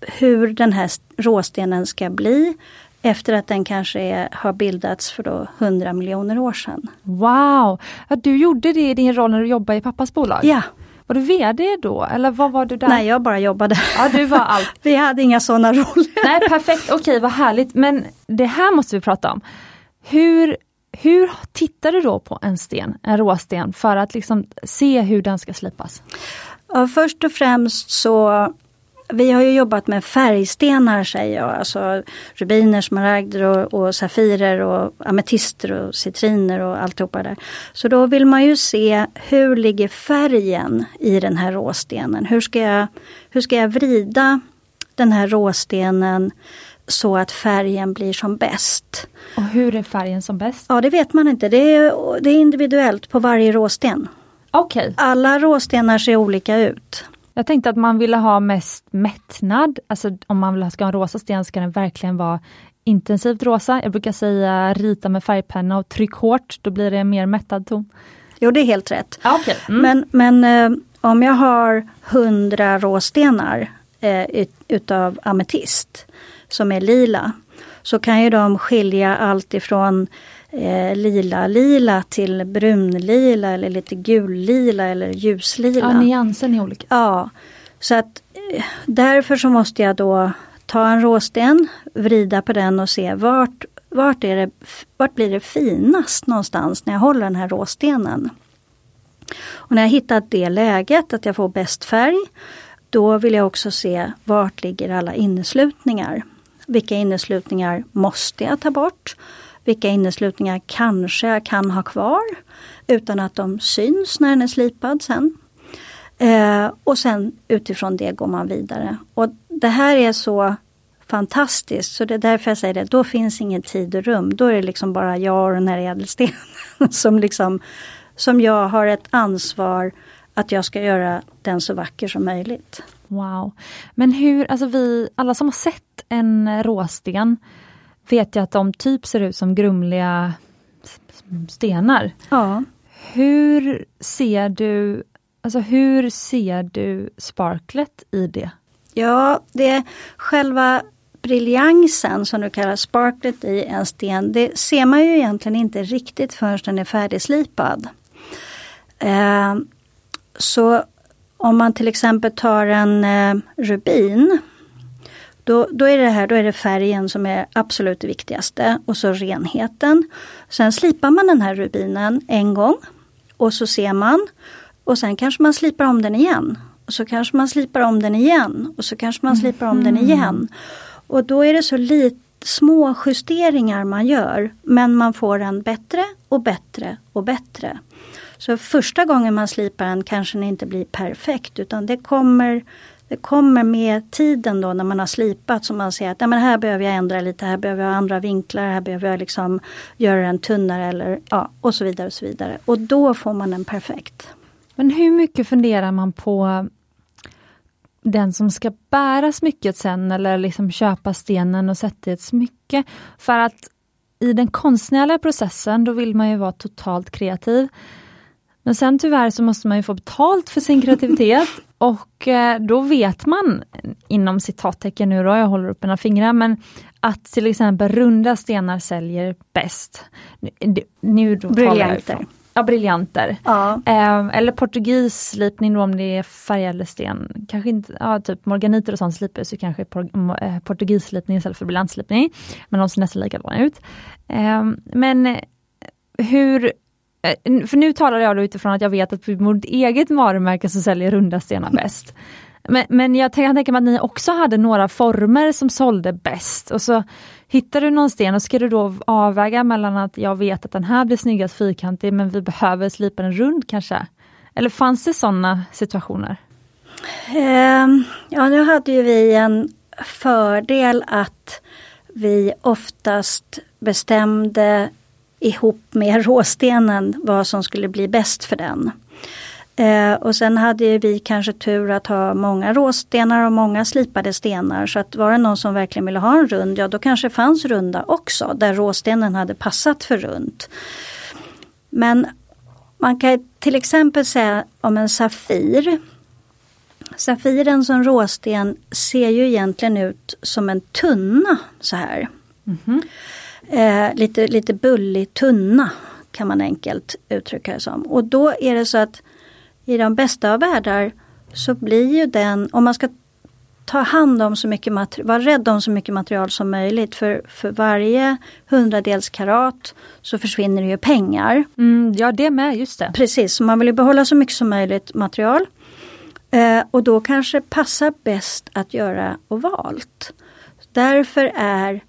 hur den här råstenen ska bli efter att den kanske är, har bildats för då 100 miljoner år sedan. Wow! Ja, du gjorde det i din roll när du jobbade i pappas bolag? Ja. Var du VD då eller vad var du där? Nej, jag bara jobbade. Ja, du var allt. vi hade inga sådana roller. Nej, perfekt, okej vad härligt. Men det här måste vi prata om. Hur, hur tittar du då på en sten, en råsten, för att liksom se hur den ska slipas? Ja, först och främst så vi har ju jobbat med färgstenar säger jag, alltså rubiner, smaragder och, och safirer och ametister och citriner och alltihopa där. Så då vill man ju se hur ligger färgen i den här råstenen? Hur ska jag, hur ska jag vrida den här råstenen så att färgen blir som bäst. Och hur är färgen som bäst? Ja det vet man inte, det är, det är individuellt på varje råsten. Okay. Alla råstenar ser olika ut. Jag tänkte att man ville ha mest mättnad, alltså om man ska ha en rosa sten ska den verkligen vara intensivt rosa. Jag brukar säga rita med färgpenna och tryck hårt, då blir det en mer mättad ton. Jo det är helt rätt. okay. mm. Men, men eh, om jag har 100 råstenar eh, ut, utav ametist som är lila så kan ju de skilja allt ifrån eh, lila lila till brunlila eller lite gullila eller ljuslila. Ja, nyansen är olika. Ja, så att eh, därför så måste jag då ta en råsten, vrida på den och se vart, vart, är det, vart blir det finast någonstans när jag håller den här råstenen. Och när jag hittat det läget, att jag får bäst färg, då vill jag också se vart ligger alla inneslutningar. Vilka inneslutningar måste jag ta bort? Vilka inneslutningar kanske jag kan ha kvar utan att de syns när den är slipad sen. Eh, och sen utifrån det går man vidare. Och det här är så fantastiskt så det är därför jag säger det, då finns ingen tid och rum. Då är det liksom bara jag och den här ädelstenen som, liksom, som jag har ett ansvar att jag ska göra den så vacker som möjligt. Wow! Men hur, alltså vi, alla som har sett en råsten vet jag att de typ ser ut som grumliga stenar. Ja. Hur ser du Alltså hur ser du sparklet i det? Ja, det är själva briljansen som du kallar sparklet i en sten. Det ser man ju egentligen inte riktigt förrän den är färdigslipad. Eh, så om man till exempel tar en eh, rubin då, då, är det här, då är det färgen som är absolut det viktigaste och så renheten. Sen slipar man den här rubinen en gång och så ser man och sen kanske man slipar om den igen. Och så kanske man slipar om den igen och så kanske man slipar om den mm. igen. Och då är det så lite små justeringar man gör men man får den bättre och bättre och bättre. Så första gången man slipar den kanske den inte blir perfekt utan det kommer det kommer med tiden då när man har slipat som man ser att ja, men här behöver jag ändra lite, här behöver jag andra vinklar, här behöver jag liksom göra den tunnare eller ja och så vidare och så vidare. Och då får man den perfekt. Men hur mycket funderar man på den som ska bära smycket sen eller liksom köpa stenen och sätta i ett smycke? För att i den konstnärliga processen då vill man ju vara totalt kreativ. Men sen tyvärr så måste man ju få betalt för sin kreativitet och eh, då vet man, inom citattecken nu då, jag håller upp mina fingrar, men att till exempel runda stenar säljer bäst. Nu då Briljanter. Ja, briljanter. Ja. Eh, eller portugisslipning då om det är färgädelsten. Kanske inte, ja, typ morganiter och sånt slipar så kanske por, eh, portugisslipning istället för briljantslipning. Men de ser nästan likadana ut. Eh, men hur Eh, för nu talar jag utifrån att jag vet att på eget varumärke så säljer runda stenar bäst. Men, men jag kan tänka mig att ni också hade några former som sålde bäst och så hittar du någon sten och ska du då avväga mellan att jag vet att den här blir snyggast fyrkantig men vi behöver slipa den rund kanske? Eller fanns det sådana situationer? Um, ja, nu hade ju vi en fördel att vi oftast bestämde ihop med råstenen vad som skulle bli bäst för den. Eh, och sen hade vi kanske tur att ha många råstenar och många slipade stenar. Så att var det någon som verkligen ville ha en rund, ja då kanske fanns runda också. Där råstenen hade passat för runt. Men man kan till exempel säga om en Safir. Safiren som råsten ser ju egentligen ut som en tunna så här. Mm -hmm eh, lite, lite bullig tunna kan man enkelt uttrycka det som. Och då är det så att i de bästa av världar så blir ju den, om man ska ta hand om så mycket material, vara rädd om så mycket material som möjligt. För, för varje hundradels karat så försvinner det ju pengar. Mm, ja det med, just det. Precis, så man vill behålla så mycket som möjligt material. Eh, och då kanske passar bäst att göra ovalt. Därför är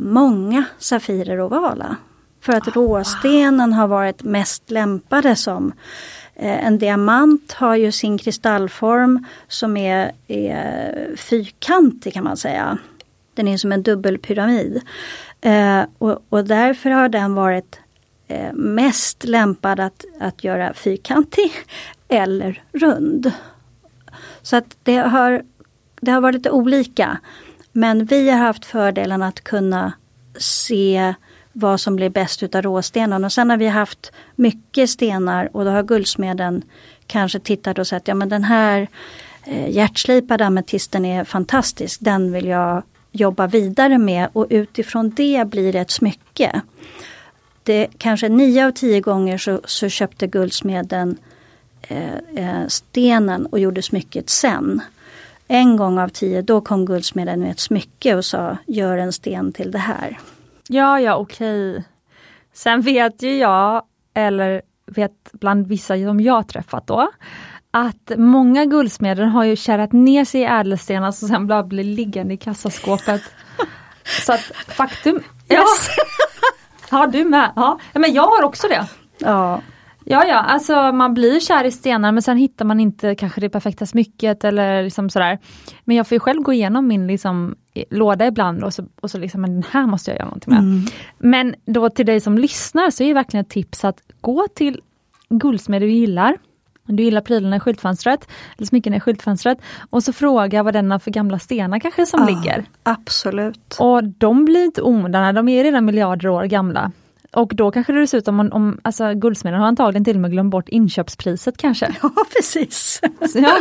många Safirer ovala. För att råstenen har varit mest lämpade som eh, en diamant har ju sin kristallform som är, är fyrkantig kan man säga. Den är som en dubbelpyramid. Eh, och, och därför har den varit eh, mest lämpad att, att göra fyrkantig eller rund. Så att det har, det har varit lite olika. Men vi har haft fördelen att kunna se vad som blir bäst utav råstenen. Och sen har vi haft mycket stenar och då har guldsmeden kanske tittat och sett, ja men den här eh, hjärtslipade ametisten är fantastisk, den vill jag jobba vidare med och utifrån det blir det ett smycke. Det, kanske nio av tio gånger så, så köpte guldsmeden eh, eh stenen och gjorde smycket sen. En gång av tio då kom guldsmeden med ett smycke och sa gör en sten till det här. Ja, ja okej. Sen vet ju jag, eller vet bland vissa som jag träffat då, att många guldsmeder har ju kärat ner sig i ädelstenar som sen bara blir liggande i kassaskåpet. Så att faktum... Yes. Ja, ja du med. Ja. Men jag har också det. Ja. Ja, ja, alltså man blir kär i stenar men sen hittar man inte kanske det perfekta smycket eller liksom sådär. Men jag får ju själv gå igenom min liksom, låda ibland och så, och så liksom, men den här måste jag göra någonting med. Mm. Men då till dig som lyssnar så är det verkligen ett tips att gå till guldsmed du gillar. Du gillar prylarna i skyltfönstret, eller smyckena i skyltfönstret. Och så fråga vad den har för gamla stenar kanske som ja, ligger. Absolut. Och de blir inte omoderna, de är redan miljarder år gamla. Och då kanske det ser ut om, om alltså guldsmeden har antagligen till och med glömt bort inköpspriset kanske. Ja precis. Så, ja,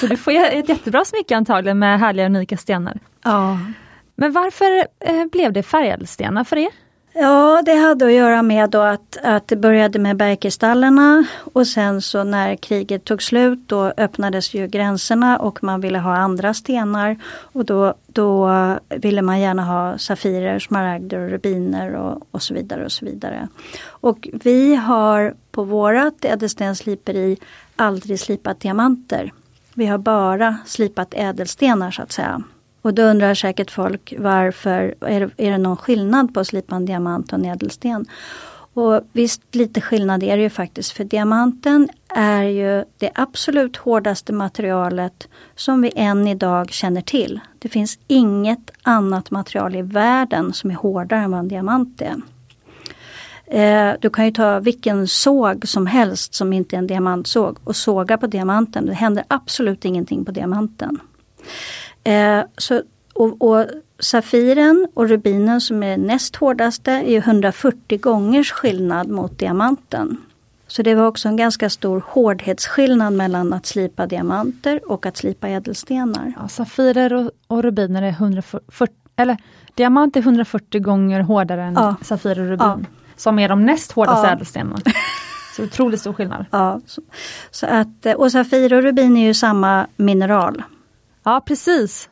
så du får ett jättebra smycke antagligen med härliga unika stenar. Ja. Men varför eh, blev det färgädelstenar för er? Ja, det hade att göra med då att, att det började med bergkristallerna och sen så när kriget tog slut då öppnades ju gränserna och man ville ha andra stenar. Och då, då ville man gärna ha safirer, smaragder och rubiner och, och så vidare. och så vidare. Och vi har på vårat ädelstensliperi aldrig slipat diamanter. Vi har bara slipat ädelstenar så att säga. Och då undrar säkert folk varför, är det, är det någon skillnad på att slipa en diamant och en ädelsten? Och visst lite skillnad är det ju faktiskt för diamanten är ju det absolut hårdaste materialet som vi än idag känner till. Det finns inget annat material i världen som är hårdare än vad en diamant är. Eh, du kan ju ta vilken såg som helst som inte är en diamantsåg och såga på diamanten. Det händer absolut ingenting på diamanten. Eh, så, och, och Safiren och rubinen som är näst hårdaste är 140 gångers skillnad mot diamanten. Så det var också en ganska stor hårdhetsskillnad mellan att slipa diamanter och att slipa ädelstenar. Ja, safirer och, och rubiner är 140, eller diamant är 140 gånger hårdare än ja. safirer och rubin. Ja. Som är de näst hårdaste ja. ädelstenarna. Så otroligt stor skillnad. Ja, så, så att, och safir och rubin är ju samma mineral. Ja precis.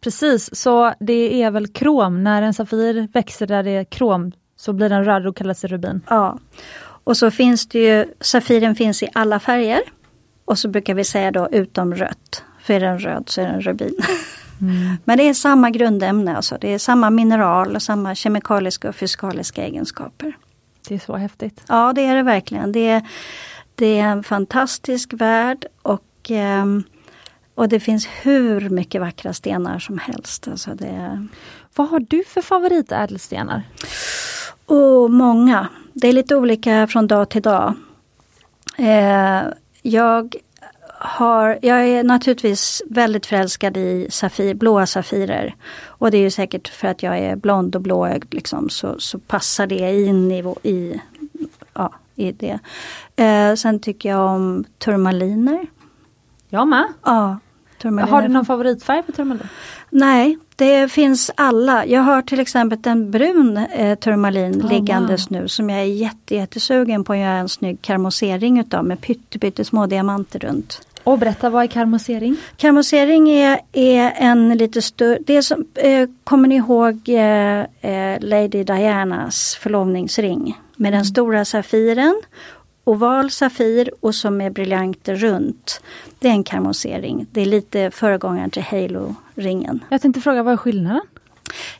Precis, så det är väl krom. När en Safir växer där det är krom så blir den röd och kallas rubin. Ja. Och så finns det ju, Safiren finns i alla färger. Och så brukar vi säga då utom rött. För är den röd så är den rubin. Mm. Men det är samma grundämne, alltså. det är samma mineral och samma kemikaliska och fysikaliska egenskaper. Det är så häftigt. Ja det är det verkligen. Det är, det är en fantastisk värld och eh, och det finns hur mycket vackra stenar som helst. Alltså det... Vad har du för favoritädelstenar? Oh, många. Det är lite olika från dag till dag. Eh, jag har, jag är naturligtvis väldigt förälskad i safir, blåa safirer. Och det är ju säkert för att jag är blond och blåögd liksom, så, så passar det in i, i, ja, i det. Eh, sen tycker jag om turmaliner. Jag med. Ja, turmaliner. Har du någon favoritfärg på turmalin? Nej, det finns alla. Jag har till exempel en brun eh, turmalin oh, liggandes wow. nu som jag är jätte, jättesugen på att göra en snygg karmosering utav med pyttesmå diamanter runt. Och berätta, vad är karmosering? Karmosering är, är en lite större, det som, eh, kommer ni ihåg eh, eh, Lady Dianas förlovningsring med den mm. stora safiren oval safir och som med briljanter runt. Det är en karmosering. Det är lite föregångaren till Halo-ringen. Jag tänkte fråga, vad är skillnaden?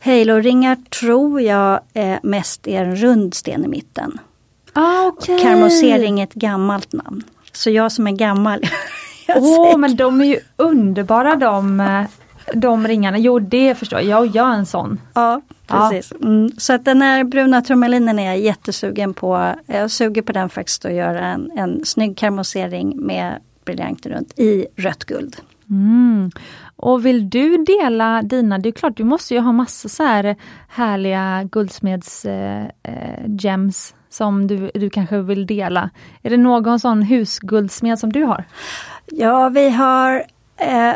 Halo-ringar tror jag eh, mest är en rund sten i mitten. Ah, okay. Karmosering är ett gammalt namn. Så jag som är gammal. Åh, oh, men de är ju underbara de, eh, de ringarna. Jo, det förstår jag. Jag gör en sån. Ja, precis. Ja. Mm. Så att den här bruna turmalinen är jag jättesugen på. Jag suger på den faktiskt att göra en, en snygg karmosering med briljanter runt i rött guld. Mm. Och vill du dela dina, det är klart du måste ju ha massa så här härliga guldsmeds eh, eh, gems som du, du kanske vill dela. Är det någon sån husguldsmed som du har? Ja, vi har eh,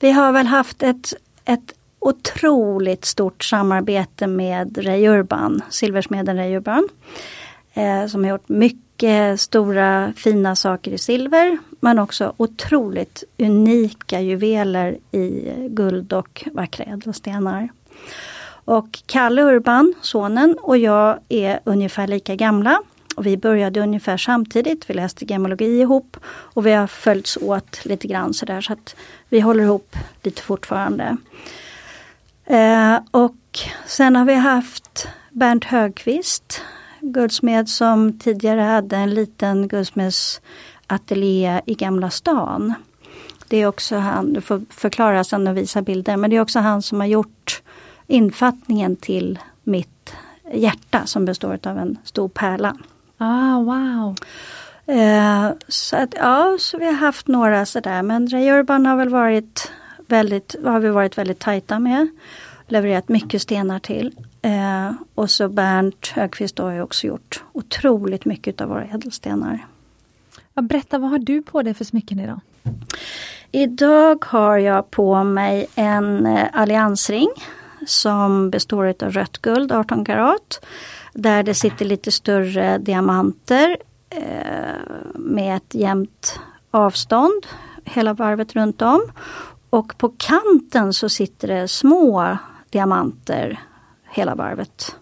vi har väl haft ett, ett otroligt stort samarbete med Ray Urban, silversmeden Ray Urban. Eh, som har gjort mycket stora fina saker i silver men också otroligt unika juveler i guld och vackra ädelstenar. Och Kalle Urban, sonen, och jag är ungefär lika gamla. Och vi började ungefär samtidigt, vi läste gemologi ihop och vi har följts åt lite grann sådär så att vi håller ihop lite fortfarande. Eh, och sen har vi haft Bernt Högqvist, guldsmed som tidigare hade en liten guldsmedsateljé i Gamla stan. Det är också han, du får förklara sen och visa bilder, men det är också han som har gjort infattningen till mitt hjärta som består av en stor pärla. Ah, wow! Eh, så att, ja, så vi har haft några sådär men Ray Urban har väl varit väldigt, har vi varit väldigt tajta med. Levererat mycket stenar till. Eh, och så Bernt Högqvist har ju också gjort otroligt mycket av våra ädelstenar. Ja, berätta, vad har du på dig för smycken idag? Idag har jag på mig en eh, alliansring som består av rött guld, 18 karat. Där det sitter lite större diamanter eh, med ett jämnt avstånd hela varvet runt om. Och på kanten så sitter det små diamanter hela varvet.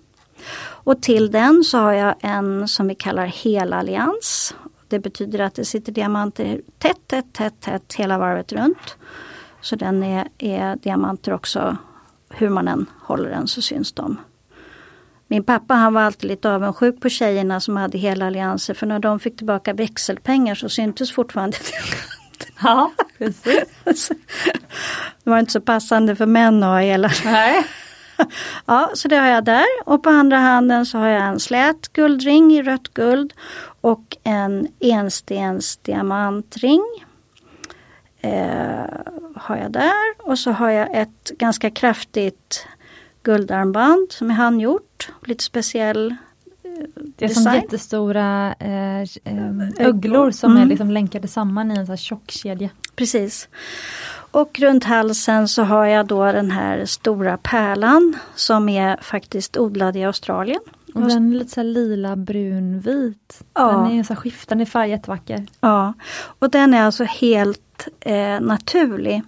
Och till den så har jag en som vi kallar helallians. Det betyder att det sitter diamanter tätt, tätt, tätt, tätt hela varvet runt. Så den är, är diamanter också, hur man än håller den så syns de. Min pappa han var alltid lite avundsjuk på tjejerna som hade hela allianser för när de fick tillbaka växelpengar så syntes fortfarande Ja, precis. det var inte så passande för män att ha hela. Nej. Ja, så det har jag där och på andra handen så har jag en slät guldring i rött guld och en enstens diamantring. Eh, har jag där och så har jag ett ganska kraftigt guldarmband som är handgjort. Lite speciell eh, Det är som jättestora eh, eh, öglor som mm. är liksom länkade samman i en sån tjock kedja. Precis. Och runt halsen så har jag då den här stora pärlan som är faktiskt odlad i Australien. Och den är lite så lila, brun, vit. Ja. Den är så skiftande färg, jättevacker. Ja, och den är alltså helt eh, naturlig.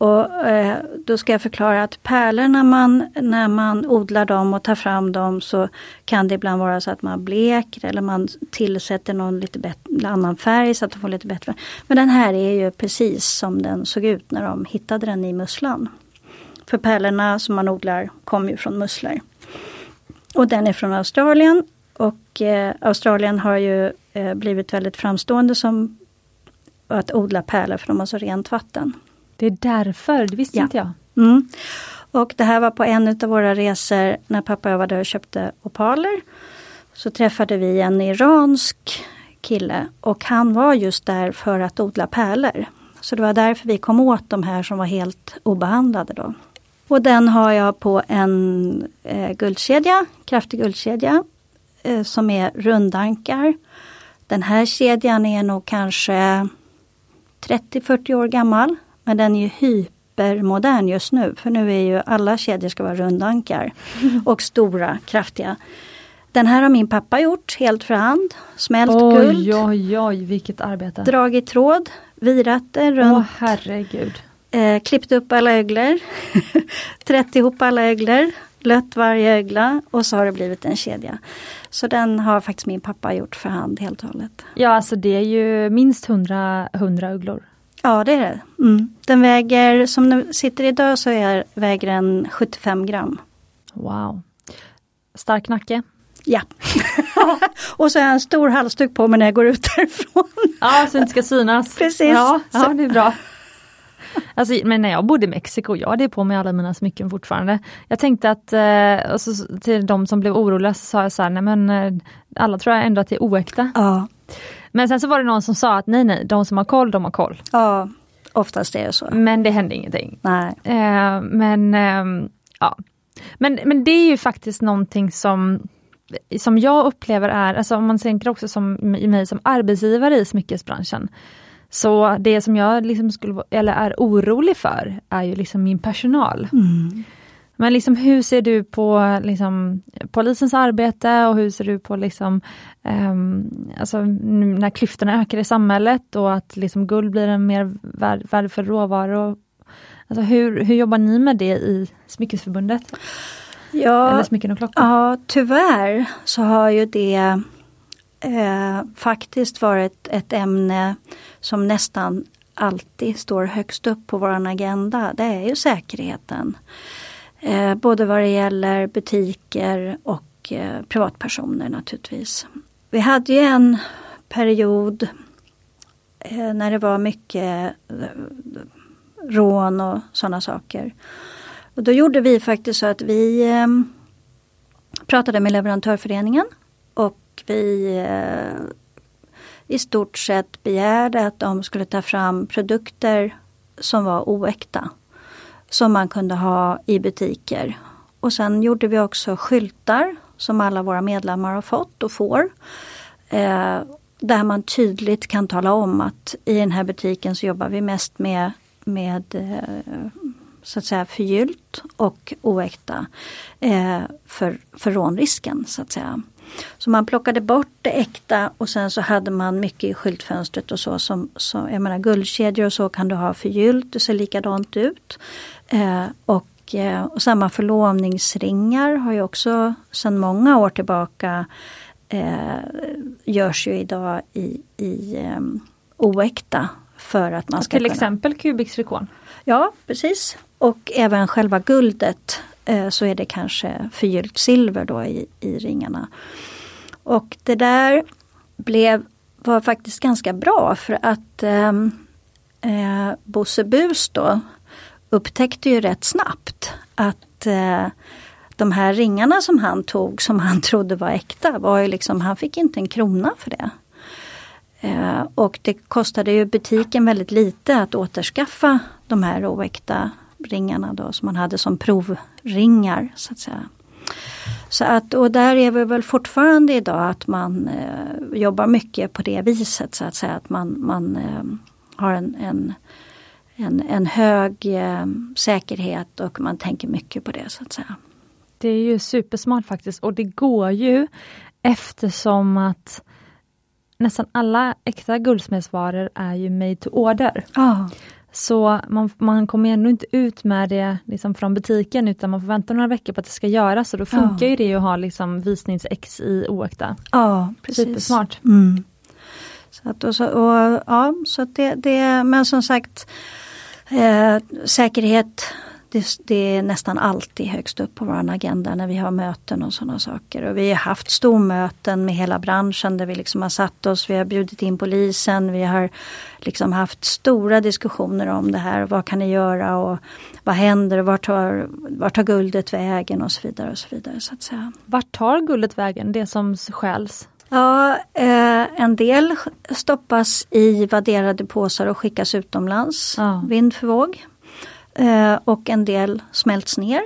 Och eh, Då ska jag förklara att pärlor när man, när man odlar dem och tar fram dem så kan det ibland vara så att man bleker eller man tillsätter någon lite bättre, annan färg så att de får lite bättre. Men den här är ju precis som den såg ut när de hittade den i musslan. För pärlorna som man odlar kommer ju från musslor. Och den är från Australien och eh, Australien har ju eh, blivit väldigt framstående som att odla pärlor för de har så rent vatten. Det är därför, det visste ja. inte jag. Mm. Och det här var på en av våra resor när pappa var där och köpte opaler. Så träffade vi en iransk kille och han var just där för att odla pärlor. Så det var därför vi kom åt de här som var helt obehandlade då. Och den har jag på en eh, guldkedja, kraftig guldkedja eh, som är rundankar. Den här kedjan är nog kanske 30-40 år gammal. Men den är ju hypermodern just nu för nu är ju alla kedjor ska vara rundankar. Och stora, kraftiga. Den här har min pappa gjort helt för hand. Smält oj, guld. Oj, oj, vilket arbete. Dragit tråd, virat det runt. Åh herregud. Eh, klippt upp alla öglor. Trätt ihop alla öglor. Lött varje ögla och så har det blivit en kedja. Så den har faktiskt min pappa gjort för hand helt och hållet. Ja, alltså det är ju minst 100, 100 ugglor. Ja, det är det. Mm. Den väger, som den sitter idag så är, väger den 75 gram. Wow. Stark nacke. Ja. och så har jag en stor halsduk på mig när jag går ut därifrån. Ja, så det inte ska synas. Precis. Ja, ja det är bra. Alltså, men när jag bodde i Mexiko, jag hade på mig alla mina smycken fortfarande. Jag tänkte att, eh, så, till de som blev oroliga så sa jag så här, nej men eh, alla tror jag ändå att det är oäkta. Ja. Men sen så var det någon som sa att nej nej, de som har koll, de har koll. Ja, oftast är det så. Men det hände ingenting. Nej. Eh, men eh, ja. Men, men det är ju faktiskt någonting som som jag upplever är, alltså om man tänker också som i mig som arbetsgivare i smyckesbranschen. Så det som jag liksom skulle, eller är orolig för är ju liksom min personal. Mm. Men liksom hur ser du på liksom, polisens arbete och hur ser du på liksom, um, alltså, när klyftorna ökar i samhället och att liksom guld blir en mer värd, värdefull råvara? Alltså hur, hur jobbar ni med det i Smyckesförbundet? Ja, Eller smycken och klockor? Ja, tyvärr så har ju det eh, faktiskt varit ett ämne som nästan alltid står högst upp på vår agenda. Det är ju säkerheten. Eh, både vad det gäller butiker och eh, privatpersoner naturligtvis. Vi hade ju en period eh, när det var mycket eh, rån och sådana saker. Och då gjorde vi faktiskt så att vi eh, pratade med leverantörföreningen och vi eh, i stort sett begärde att de skulle ta fram produkter som var oäkta. Som man kunde ha i butiker. Och sen gjorde vi också skyltar som alla våra medlemmar har fått och får. Eh, där man tydligt kan tala om att i den här butiken så jobbar vi mest med, med eh, så att säga förgyllt och oäkta eh, för, för rånrisken så att säga. Så man plockade bort det äkta och sen så hade man mycket i skyltfönstret och så som, som jag menar guldkedjor och så kan du ha förgyllt, det ser likadant ut. Eh, och, eh, och samma förlovningsringar har ju också sedan många år tillbaka eh, görs ju idag i, i eh, oäkta för att man ska Till kunna... exempel Cubics Rikon? Ja precis. Och även själva guldet eh, så är det kanske förgyllt silver då i, i ringarna. Och det där blev, var faktiskt ganska bra för att ehm, eh, Bosse Bus då upptäckte ju rätt snabbt att eh, de här ringarna som han tog som han trodde var äkta var ju liksom, han fick inte en krona för det. Eh, och det kostade ju butiken väldigt lite att återskaffa de här oäkta ringarna då som man hade som provringar. så att säga. Så att, och där är vi väl fortfarande idag att man eh, jobbar mycket på det viset så att säga. Att man, man eh, har en, en, en, en hög eh, säkerhet och man tänker mycket på det så att säga. Det är ju supersmart faktiskt och det går ju eftersom att nästan alla äkta guldsmedsvaror är ju made to order. Ah. Så man, man kommer ändå inte ut med det liksom från butiken utan man får vänta några veckor på att det ska göras och då funkar Ja. ju det att ha liksom visningsex i oäkta. Ja, precis. Supersmart. Mm. Så att, och så, och, ja, så att det, det, men som sagt eh, säkerhet det, det är nästan alltid högst upp på vår agenda när vi har möten och sådana saker. Och vi har haft stormöten med hela branschen där vi liksom har satt oss, vi har bjudit in polisen, vi har liksom haft stora diskussioner om det här. Vad kan ni göra och vad händer och vart tar, vart tar guldet vägen och så vidare. och så vidare så att säga. Vart tar guldet vägen, det som stjäls? Ja, eh, en del stoppas i vadderade påsar och skickas utomlands, Ja. vind för våg. Eh, och en del smälts ner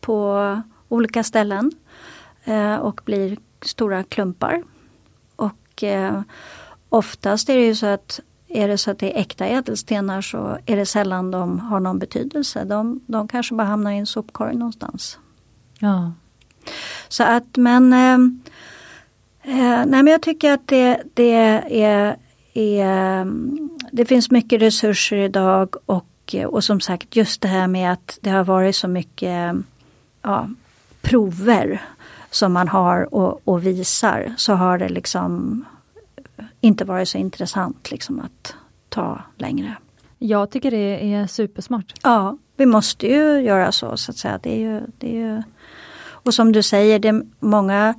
på olika ställen eh, och blir stora klumpar. Och eh, oftast är det ju så att är det så att det är äkta ädelstenar så är det sällan de har någon betydelse. De, de kanske bara hamnar i en sopkorg någonstans. Ja. Så att men eh, Nej men jag tycker att det, det är, är Det finns mycket resurser idag och, och som sagt just det här med att det har varit så mycket ja, prover som man har och, och visar så har det liksom inte varit så intressant liksom att ta längre. Jag tycker det är supersmart. Ja, vi måste ju göra så så att säga. Det är ju, det är ju... Och som du säger, det är många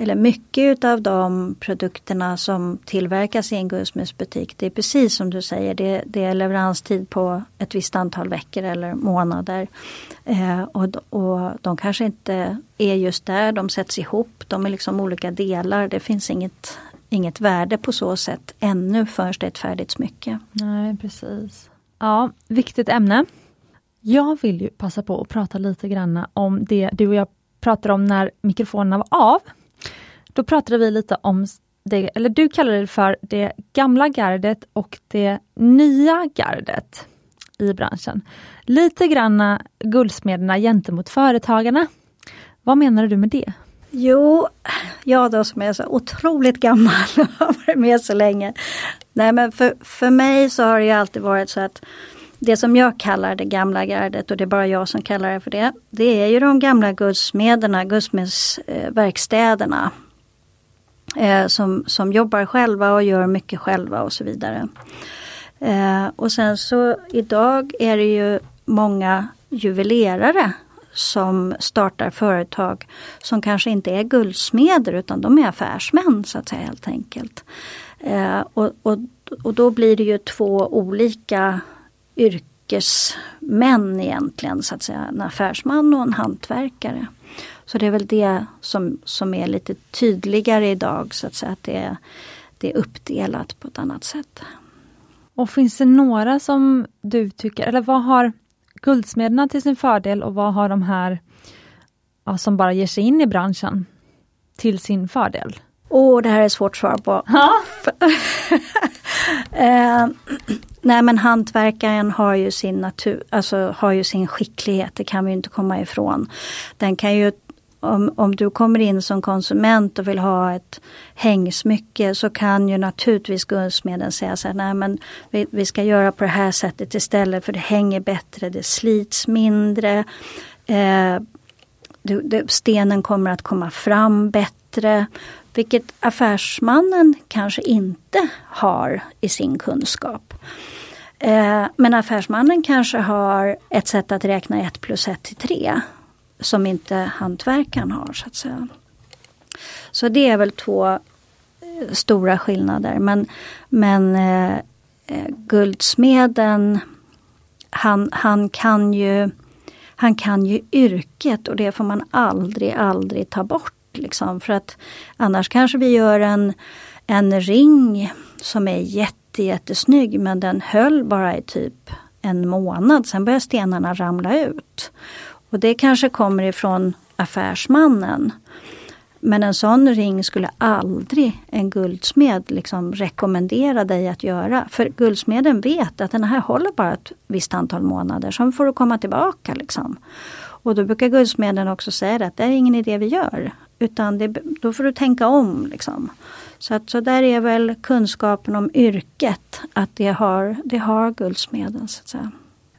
eller mycket av de produkterna som tillverkas i en guldsmedsbutik, det är precis som du säger, det, det är leveranstid på ett visst antal veckor eller månader. Eh, och, och de kanske inte är just där, de sätts ihop, de är liksom olika delar, det finns inget, inget värde på så sätt ännu förrän det är ett färdigt smycke. Nej, precis. Ja, viktigt ämne. Jag vill ju passa på att prata lite grann om det du och jag pratade om när mikrofonerna var av. Då pratade vi lite om det, eller du kallade det för det gamla gardet och det nya gardet i branschen. Lite granna guldsmederna gentemot företagarna. Vad menar du med det? Jo, jag då som är så otroligt gammal och har varit med så länge. Nej men för, för mig så har det alltid varit så att det som jag kallar det gamla gardet och det är bara jag som kallar det för det. Det är ju de gamla guldsmederna, guldsmedsverkstäderna. Eh, som, som jobbar själva och gör mycket själva och så vidare. Eh, och sen så idag är det ju många juvelerare som startar företag som kanske inte är guldsmeder utan de är affärsmän så att säga helt enkelt. Eh, och, och, och då blir det ju två olika yrkesmän egentligen så att säga. En affärsman och en hantverkare. Så det är väl det som, som är lite tydligare idag så att säga att det är, det är uppdelat på ett annat sätt. Och finns det några som du tycker, eller vad har guldsmederna till sin fördel och vad har de här ja, som bara ger sig in i branschen till sin fördel? Åh, det här är svårt att svara på. Eh, nej men hantverkaren har ju sin natur, alltså har ju sin skicklighet, det kan vi inte komma ifrån. Den kan ju om, om du kommer in som konsument och vill ha ett hängsmycke så kan ju naturligtvis guldsmeden säga så här, nej men vi, vi ska göra på det här sättet istället för det hänger bättre, det slits mindre. Eh, du, du, stenen kommer att komma fram bättre. Vilket affärsmannen kanske inte har i sin kunskap. Eh, men affärsmannen kanske har ett sätt att räkna 1 plus 1 till 3 som inte hantverkaren har så att säga. Så det är väl två eh, stora skillnader men, men eh, eh, guldsmeden han, han kan ju han kan ju yrket och det får man aldrig, aldrig ta bort. Liksom, för att annars kanske vi gör en, en ring som är jätte, jättesnygg men den höll bara i typ en månad. Sen började stenarna ramla ut. Och det kanske kommer ifrån affärsmannen. Men en sån ring skulle aldrig en guldsmed liksom rekommendera dig att göra. För guldsmeden vet att den här håller bara ett visst antal månader, sen får du komma tillbaka. Liksom. Och då brukar guldsmeden också säga att det är ingen idé vi gör. Utan det, då får du tänka om. Liksom. Så, att, så där är väl kunskapen om yrket, att det har, det har guldsmeden. Så att säga.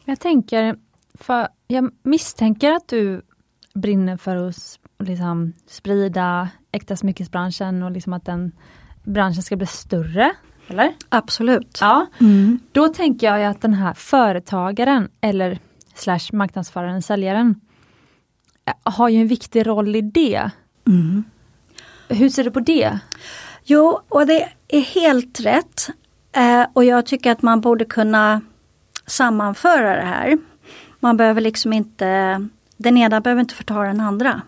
Jag tänker, för jag misstänker att du brinner för att liksom sprida äkta smyckesbranschen och liksom att den branschen ska bli större. Eller? Absolut. Ja. Mm. Då tänker jag att den här företagaren eller slash marknadsföraren, säljaren, har ju en viktig roll i det. Mm. Hur ser du på det? Jo, och det är helt rätt. Eh, och jag tycker att man borde kunna sammanföra det här. Man behöver liksom inte, den ena behöver inte förta den andra.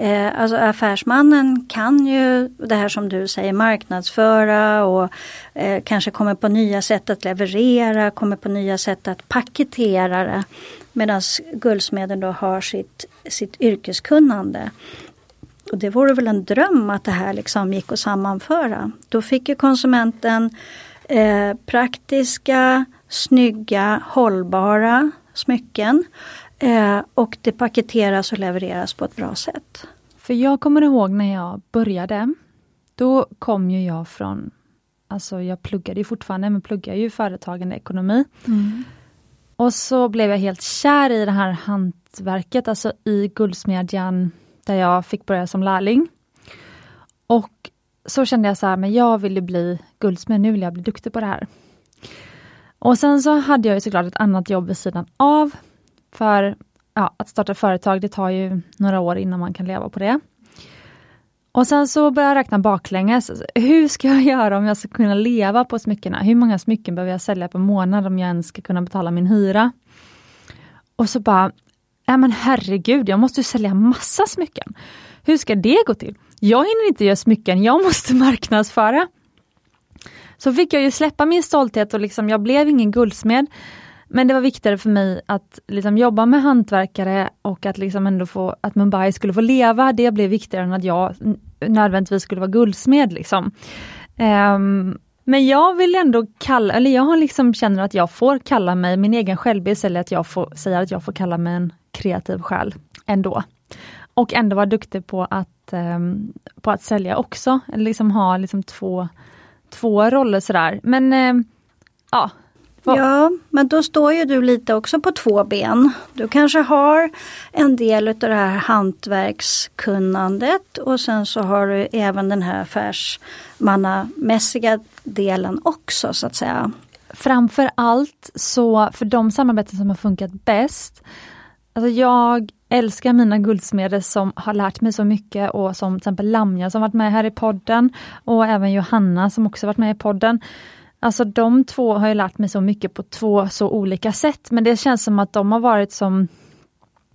Eh, alltså affärsmannen kan ju det här som du säger marknadsföra och eh, kanske kommer på nya sätt att leverera, kommer på nya sätt att paketera det. Medan guldsmeden då har sitt, sitt yrkeskunnande. Och det vore väl en dröm att det här liksom gick att sammanföra. Då fick ju konsumenten eh, praktiska, snygga, hållbara smycken. Eh, och det paketeras och levereras på ett bra sätt. För jag kommer ihåg när jag började, då kom ju jag från, alltså jag pluggade ju fortfarande, men pluggar ju företagande ekonomi. Mm. Och så blev jag helt kär i det här hantverket, alltså i guldsmedjan där jag fick börja som lärling. Och så kände jag så här, men jag ville bli guldsmed, nu vill jag bli duktig på det här. Och sen så hade jag ju såklart ett annat jobb vid sidan av. För ja, att starta företag, det tar ju några år innan man kan leva på det. Och sen så började jag räkna baklänges. Hur ska jag göra om jag ska kunna leva på smyckena? Hur många smycken behöver jag sälja per månad om jag ens ska kunna betala min hyra? Och så bara, ja men herregud, jag måste ju sälja massa smycken. Hur ska det gå till? Jag hinner inte göra smycken, jag måste marknadsföra. Så fick jag ju släppa min stolthet och liksom, jag blev ingen guldsmed. Men det var viktigare för mig att liksom jobba med hantverkare och att liksom ändå få, att Mumbai skulle få leva, det blev viktigare än att jag nödvändigtvis skulle vara guldsmed. Liksom. Um, men jag vill ändå kalla, eller jag liksom känner att jag får kalla mig min egen självbild, eller att jag får säga att jag får kalla mig en kreativ själ ändå. Och ändå vara duktig på att, um, på att sälja också, eller liksom ha liksom två, två roller sådär. Men um, ja, Ja, men då står ju du lite också på två ben. Du kanske har en del av det här hantverkskunnandet och sen så har du även den här affärsmannamässiga delen också så att säga. Framför allt så för de samarbeten som har funkat bäst Alltså jag älskar mina guldsmeder som har lärt mig så mycket och som till exempel Lamja som varit med här i podden och även Johanna som också varit med i podden. Alltså de två har ju lärt mig så mycket på två så olika sätt men det känns som att de har varit som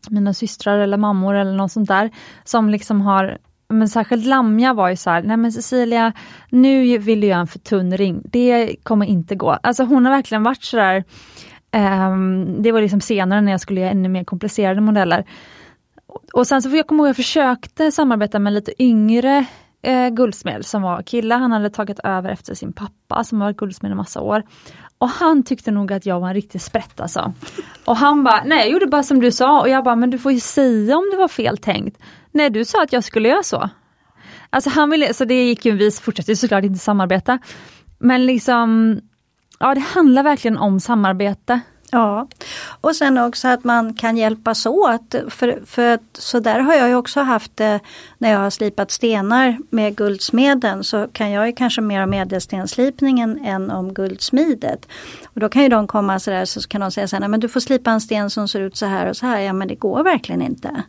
mina systrar eller mammor eller något sånt där som liksom har men särskilt Lamja var ju så här, nej men Cecilia, nu vill du göra en för tunn ring, det kommer inte gå. Alltså hon har verkligen varit sådär, där Ehm, det var liksom senare när jag skulle göra ännu mer komplicerade modeller. Och sen så får jag komma ihåg, jag försökte samarbeta med lite yngre eh, guldsmed som var kille. Han hade tagit över efter sin pappa som var guldsmed i massa år. Och han tyckte nog att jag var en riktig sprätt alltså. Och han bara, nej jag gjorde bara som du sa och jag bara, men du får ju säga om det var fel tänkt. Nej du sa att jag skulle göra så. Alltså han ville, så det gick ju, vi fortsatte såklart inte samarbeta. Men liksom, ja det handlar verkligen om samarbete. Ja, och sen också att man kan hjälpas åt. För, för så där har jag också haft det när jag har slipat stenar med guldsmeden så kan jag ju kanske mer om medelstenslipningen än om guldsmidet. Och då kan ju de komma så där så kan de säga så här, men du får slipa en sten som ser ut så här och så här. Ja men det går verkligen inte.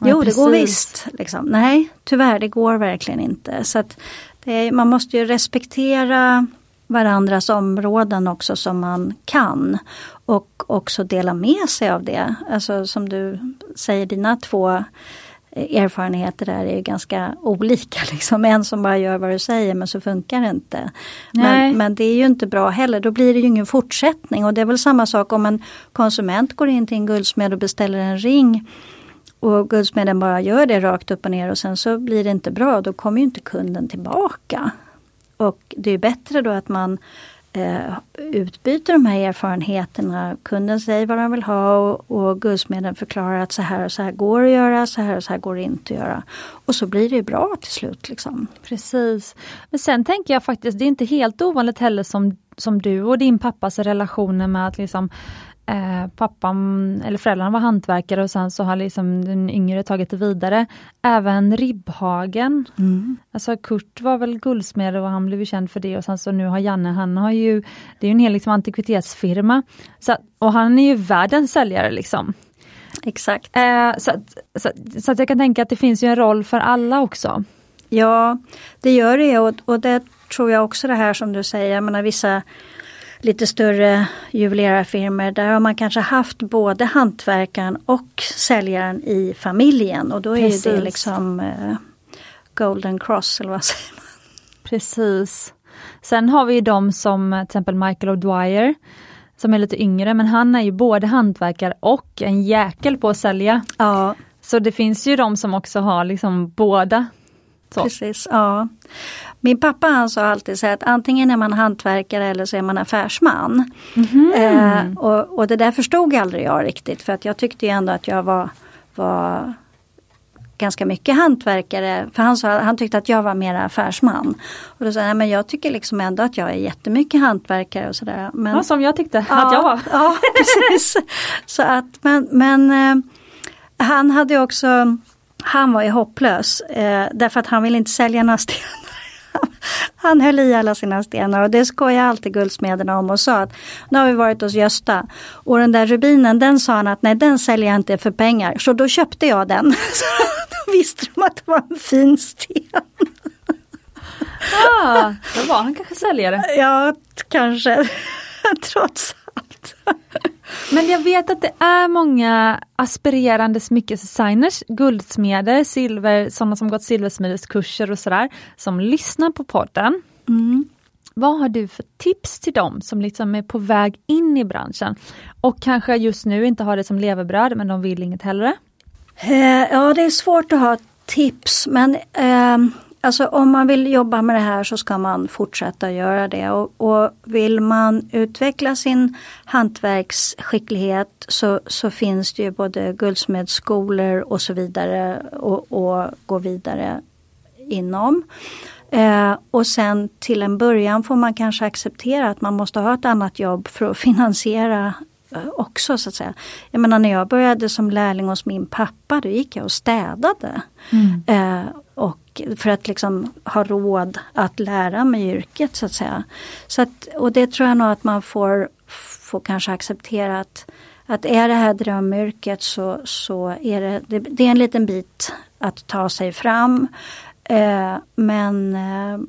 Ja, jo precis. det går visst. Liksom. Nej tyvärr det går verkligen inte. Så att är, man måste ju respektera varandras områden också som man kan. Och också dela med sig av det. Alltså som du säger, dina två erfarenheter där är ganska olika. Liksom. En som bara gör vad du säger men så funkar det inte. Men, men, det är ju inte bra heller, då blir det ju ingen fortsättning. Och det är väl samma sak om en konsument går in till en guldsmed och beställer en ring och guldsmeden bara gör det rakt upp och ner och sen så blir det inte bra, då kommer ju inte kunden tillbaka. Och det är bättre då att man eh, utbyter de här erfarenheterna. Kunden säger vad de vill ha och, och guldsmeden förklarar att så här och så här går att göra, så här och så här går det inte att göra. Och så blir det bra till slut. Liksom. Precis. Men sen tänker jag faktiskt, det är inte helt ovanligt heller som, som du och din pappas relationer med att liksom eh, pappan eller föräldrarna var hantverkare och sen så har liksom den yngre tagit det vidare. Även Ribbhagen, mm. alltså Kurt var väl guldsmed och han blev känd för det och sen så nu har Janne, han har ju, det är en hel liksom, antikvitetsfirma. Så, och han är ju världens säljare liksom. Exakt. Eh, så, så, så, att jag kan tänka att det finns ju en roll för alla också. Ja, det gör det och, och det tror jag också det här som du säger, jag menar vissa lite större juvelerarfirmor, där har man kanske haft både hantverkaren och säljaren i familjen och då är Precis. det liksom eh, Golden Cross eller vad säger man? Precis. Sen har vi de som till exempel Michael O'Dwyer som är lite yngre men han är ju både hantverkare och en jäkel på att sälja. Ja, Så det finns ju de som också har liksom båda. Så. precis. Ja. Min pappa han sa alltid så att antingen är man hantverkare eller så är man affärsman. Mhm. Eh, och, och det där förstod aldrig jag riktigt för att jag tyckte ändå att jag var, var ganska mycket hantverkare. För han, sa, han tyckte att jag var mer affärsman. Och då sa jag, "Nej, men jag tycker liksom ändå att jag är jättemycket hantverkare och sådär. Men, Ja, som jag tyckte att jag var. Ja, precis. Så att, men men eh, han hade också, han var ju hopplös eh, därför att han ville inte sälja några stenar. Han höll i alla sina stenar och det skojade alltid guldsmederna om och sa att nu har vi varit hos Gösta och den där rubinen den sa han att nej den säljer jag inte för pengar så då köpte jag den. Så då visste de att det var en fin sten. Ah, då var han kanske säljare. Ja, kanske. Trots allt. Men jag vet att det är många aspirerande smyckesdesigners, guldsmeder, silver, sådana som gått silversmideskurser och sådär, som lyssnar på podden. Mm. Vad har du för tips till dem som liksom är på väg in i branschen och kanske just nu inte har det som levebröd men de vill inget hellre? Eh, ja, det är svårt att ha tips men eh, alltså om man vill jobba med det här så ska man fortsätta göra det. Och, och vill man utveckla sin hantverksskicklighet så, så finns det ju både guldsmedsskolor och så vidare och, och gå vidare inom. Eh, och sen till en början får man kanske acceptera att man måste ha ett annat jobb för att finansiera också så att säga. Jag menar när jag började som lärling hos min pappa då gick jag och städade. Eh, och för att liksom ha råd att lära mig yrket så att säga. Så att, och det tror jag nog att man får, får kanske acceptera att, att är det här drömyrket så, så är det, det, det är en liten bit att ta sig fram. Eh, men eh,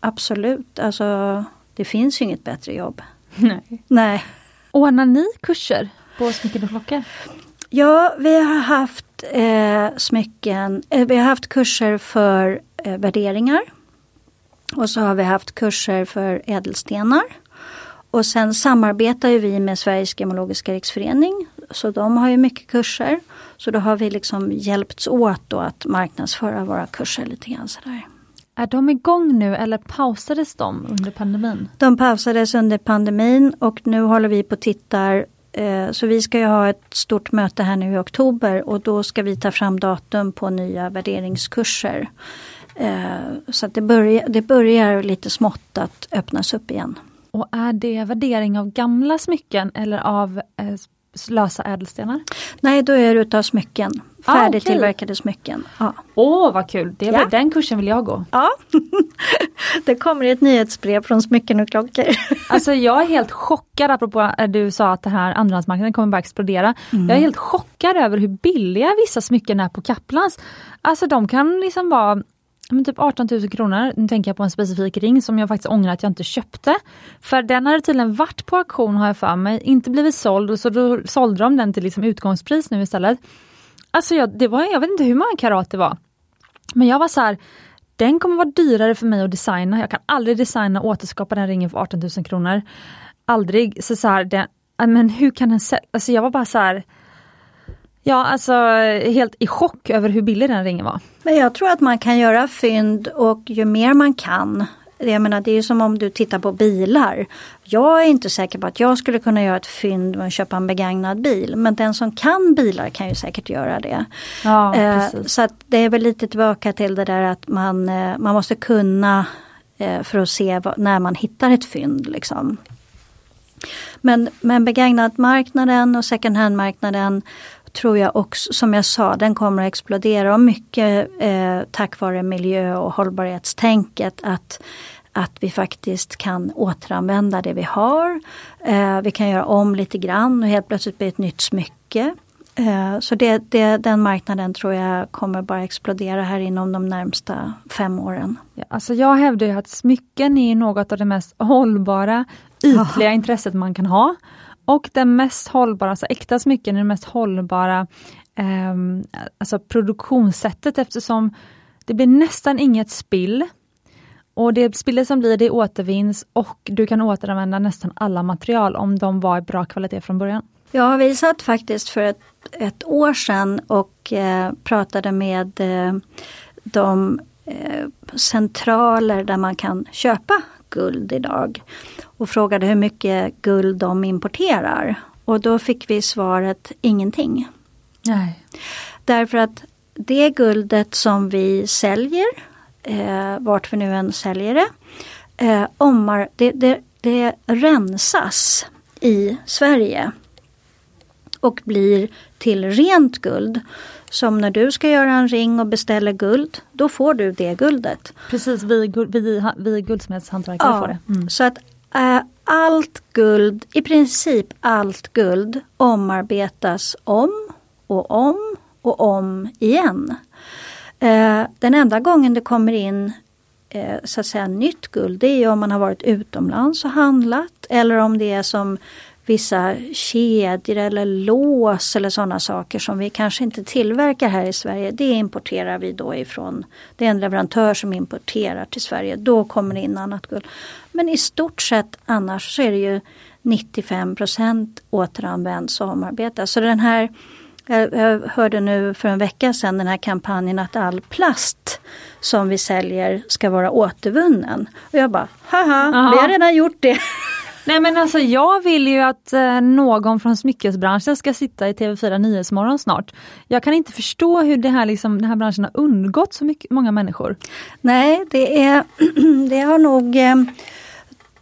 absolut, alltså det finns ju inget bättre jobb. Nej. Nej. Ordnar ni kurser på smycken och klockor? Ja, vi har haft eh, smycken, eh, vi har haft kurser för eh, värderingar. Och så har vi haft kurser för ädelstenar. Och sen samarbetar ju vi med Sveriges Gemologiska Riksförening. Så de har ju mycket kurser. Så då har vi liksom hjälpts åt då att marknadsföra våra kurser lite grann sådär. Är de igång nu eller pausades de under pandemin? De pausades under pandemin och nu håller vi på och tittar. eh, Så vi ska ju ha ett stort möte här nu i oktober och då ska vi ta fram datum på nya värderingskurser. Eh, Så det börjar, det börjar lite smått att öppnas upp igen. Och är det värdering av gamla smycken eller av eh, lösa ädelstenar? Nej, då är det utav smycken. Ah, Färdigtillverkade smycken. Ja. Åh vad kul! Det, Ja. Den kursen vill jag gå. ja. det kommer ett nyhetsbrev från Smycken och klockor. Alltså jag är helt chockad apropå att du sa att det här andrahandsmarknaden kommer bara explodera. Jag är helt chockad över hur billiga vissa smycken är på Kaplans. Alltså de kan liksom vara men typ 18 000 kronor. Nu tänker jag på en specifik ring som jag faktiskt ångrar att jag inte köpte. För den hade tydligen varit på auktion har jag för mig, inte blivit såld och så då sålde de den till liksom utgångspris nu istället. Alltså jag, det var, jag vet inte hur många karat det var. Men jag var så här, den kommer vara dyrare för mig att designa. Jag kan aldrig designa och återskapa den ringen för 18 000 kronor. Aldrig. Så, så här, den, men hur kan den sä- Alltså jag var bara så här. Ja alltså helt i chock över hur billig den ringen var. Men jag tror att man kan göra fynd och ju mer man kan. Jag menar det är ju som om du tittar på bilar. Jag är inte säker på att jag skulle kunna göra ett fynd med att köpa en begagnad bil. Men den som kan bilar kan ju säkert göra det. Ja, Eh, så att det är väl lite tillbaka till det där att man, eh, man måste kunna eh, för att se vad, när man hittar ett fynd. Liksom. Men, men begagnatmarknaden och second hand-marknaden tror jag också, som jag sa, den kommer att explodera och mycket eh, tack vare miljö och hållbarhetstänket att att vi faktiskt kan återanvända det vi har. Eh, vi kan göra om lite grann och helt plötsligt bli ett nytt smycke. Eh, så det, det, den marknaden tror jag kommer bara explodera här inom de närmsta fem åren. Ja, alltså jag hävdar ju att smycken är något av det mest hållbara, ytliga intresset man kan ha. Och den mest hållbara, alltså äkta smycken är det mest hållbara eh, alltså produktionssättet eftersom det blir nästan inget spill. Och det spillet som blir det återvinns och du kan återanvända nästan alla material om de var i bra kvalitet från början. Ja, vi satt faktiskt för ett, ett år sedan och eh, pratade med eh, de eh, centraler där man kan köpa guld idag. Och frågade hur mycket guld de importerar. Och då fick vi svaret ingenting. Nej. Därför att det guldet som vi säljer, eh, vart vi nu än säljer det, eh, omar, det, det, det rensas i Sverige och blir till rent guld. Som när du ska göra en ring och beställer guld, då får du det guldet. Precis, vi, vi, vi guldsmedshantverkare ja, får det. Mm. Så att äh, allt guld, i princip allt guld omarbetas om och om och om igen. Äh, den enda gången det kommer in äh, så att säga nytt guld, det är om man har varit utomlands och handlat eller om det är som vissa kedjor eller lås eller sådana saker som vi kanske inte tillverkar här i Sverige. Det importerar vi då ifrån, det är en leverantör som importerar till Sverige. Då kommer det in annat guld. Men i stort sett annars så är det ju 95 återanvänds och omarbetas. Så den här jag hörde nu för en vecka sedan den här kampanjen att all plast som vi säljer ska vara återvunnen. Och jag bara, haha, Aha. vi har redan gjort det. Nej men alltså jag vill ju att eh, någon från smyckesbranschen ska sitta i TV4 Nyhetsmorgon snart. Jag kan inte förstå hur det här, liksom, den här branschen har undgått så mycket, många människor. Nej, det, är, det har nog eh,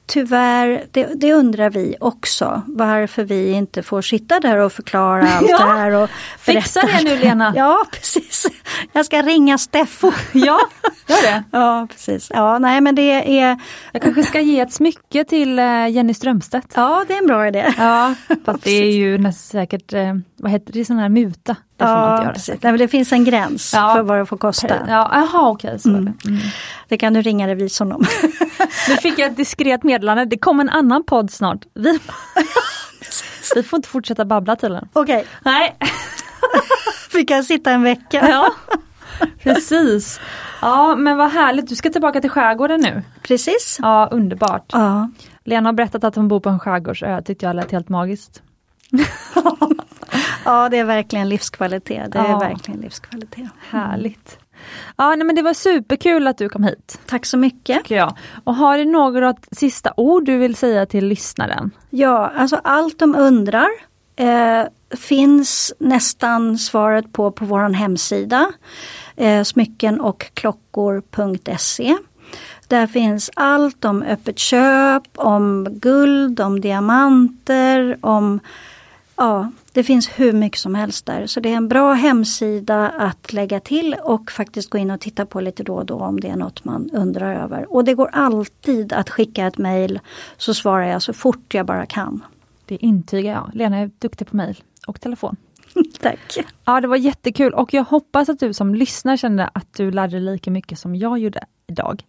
tyvärr, det, det, undrar vi också. Varför vi inte får sitta där och förklara allt ja, det här. Och Fixa det nu Lena! Ja precis. Jag ska ringa Steffo. ja, gör det. Ja precis. Ja, nej men det är... Jag kanske ska ge ett smycke till eh, Jenny Strömstedt. Ja, det är en bra idé. Ja, fast det är ju säkert, eh, vad heter det, sån här muta. Det får ja, man inte göra. Precis. Nej, det finns en gräns ja. för vad det får kosta. Ja, aha, okej, så mm. det. Mm. det kan du ringa revisorn om. nu fick jag ett diskret meddelande, det kommer en annan podd snart. Vi, vi får inte fortsätta babbla tydligen. Okej. Okay. Nej. vi kan sitta en vecka. ja, precis. Ja men vad härligt, du ska tillbaka till skärgården nu. Precis. Ja, underbart. Ja. Lena har berättat att hon bor på en skärgårdsö, tyckte jag lät helt magiskt. Ja det är verkligen livskvalitet. Det är ja. verkligen livskvalitet. Härligt. Ja, nej, men det var superkul att du kom hit. Tack så mycket. Jag. Och har du något sista ord du vill säga till lyssnaren? Ja, alltså allt de undrar eh, finns nästan svaret på på vår hemsida eh, smycken och klockor.se. Där finns allt om öppet köp, om guld, om diamanter, om Ja, det finns hur mycket som helst där. Så det är en bra hemsida att lägga till och faktiskt gå in och titta på lite då och då om det är något man undrar över. Och det går alltid att skicka ett mejl så svarar jag så fort jag bara kan. Det intygar jag. Lena är duktig på mejl och telefon. Tack! Ja, det var jättekul och jag hoppas att du som lyssnar kände att du lärde dig lika mycket som jag gjorde idag.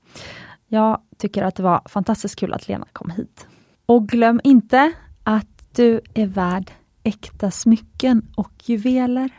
Jag tycker att det var fantastiskt kul att Lena kom hit. Och glöm inte att du är värd äkta smycken och juveler.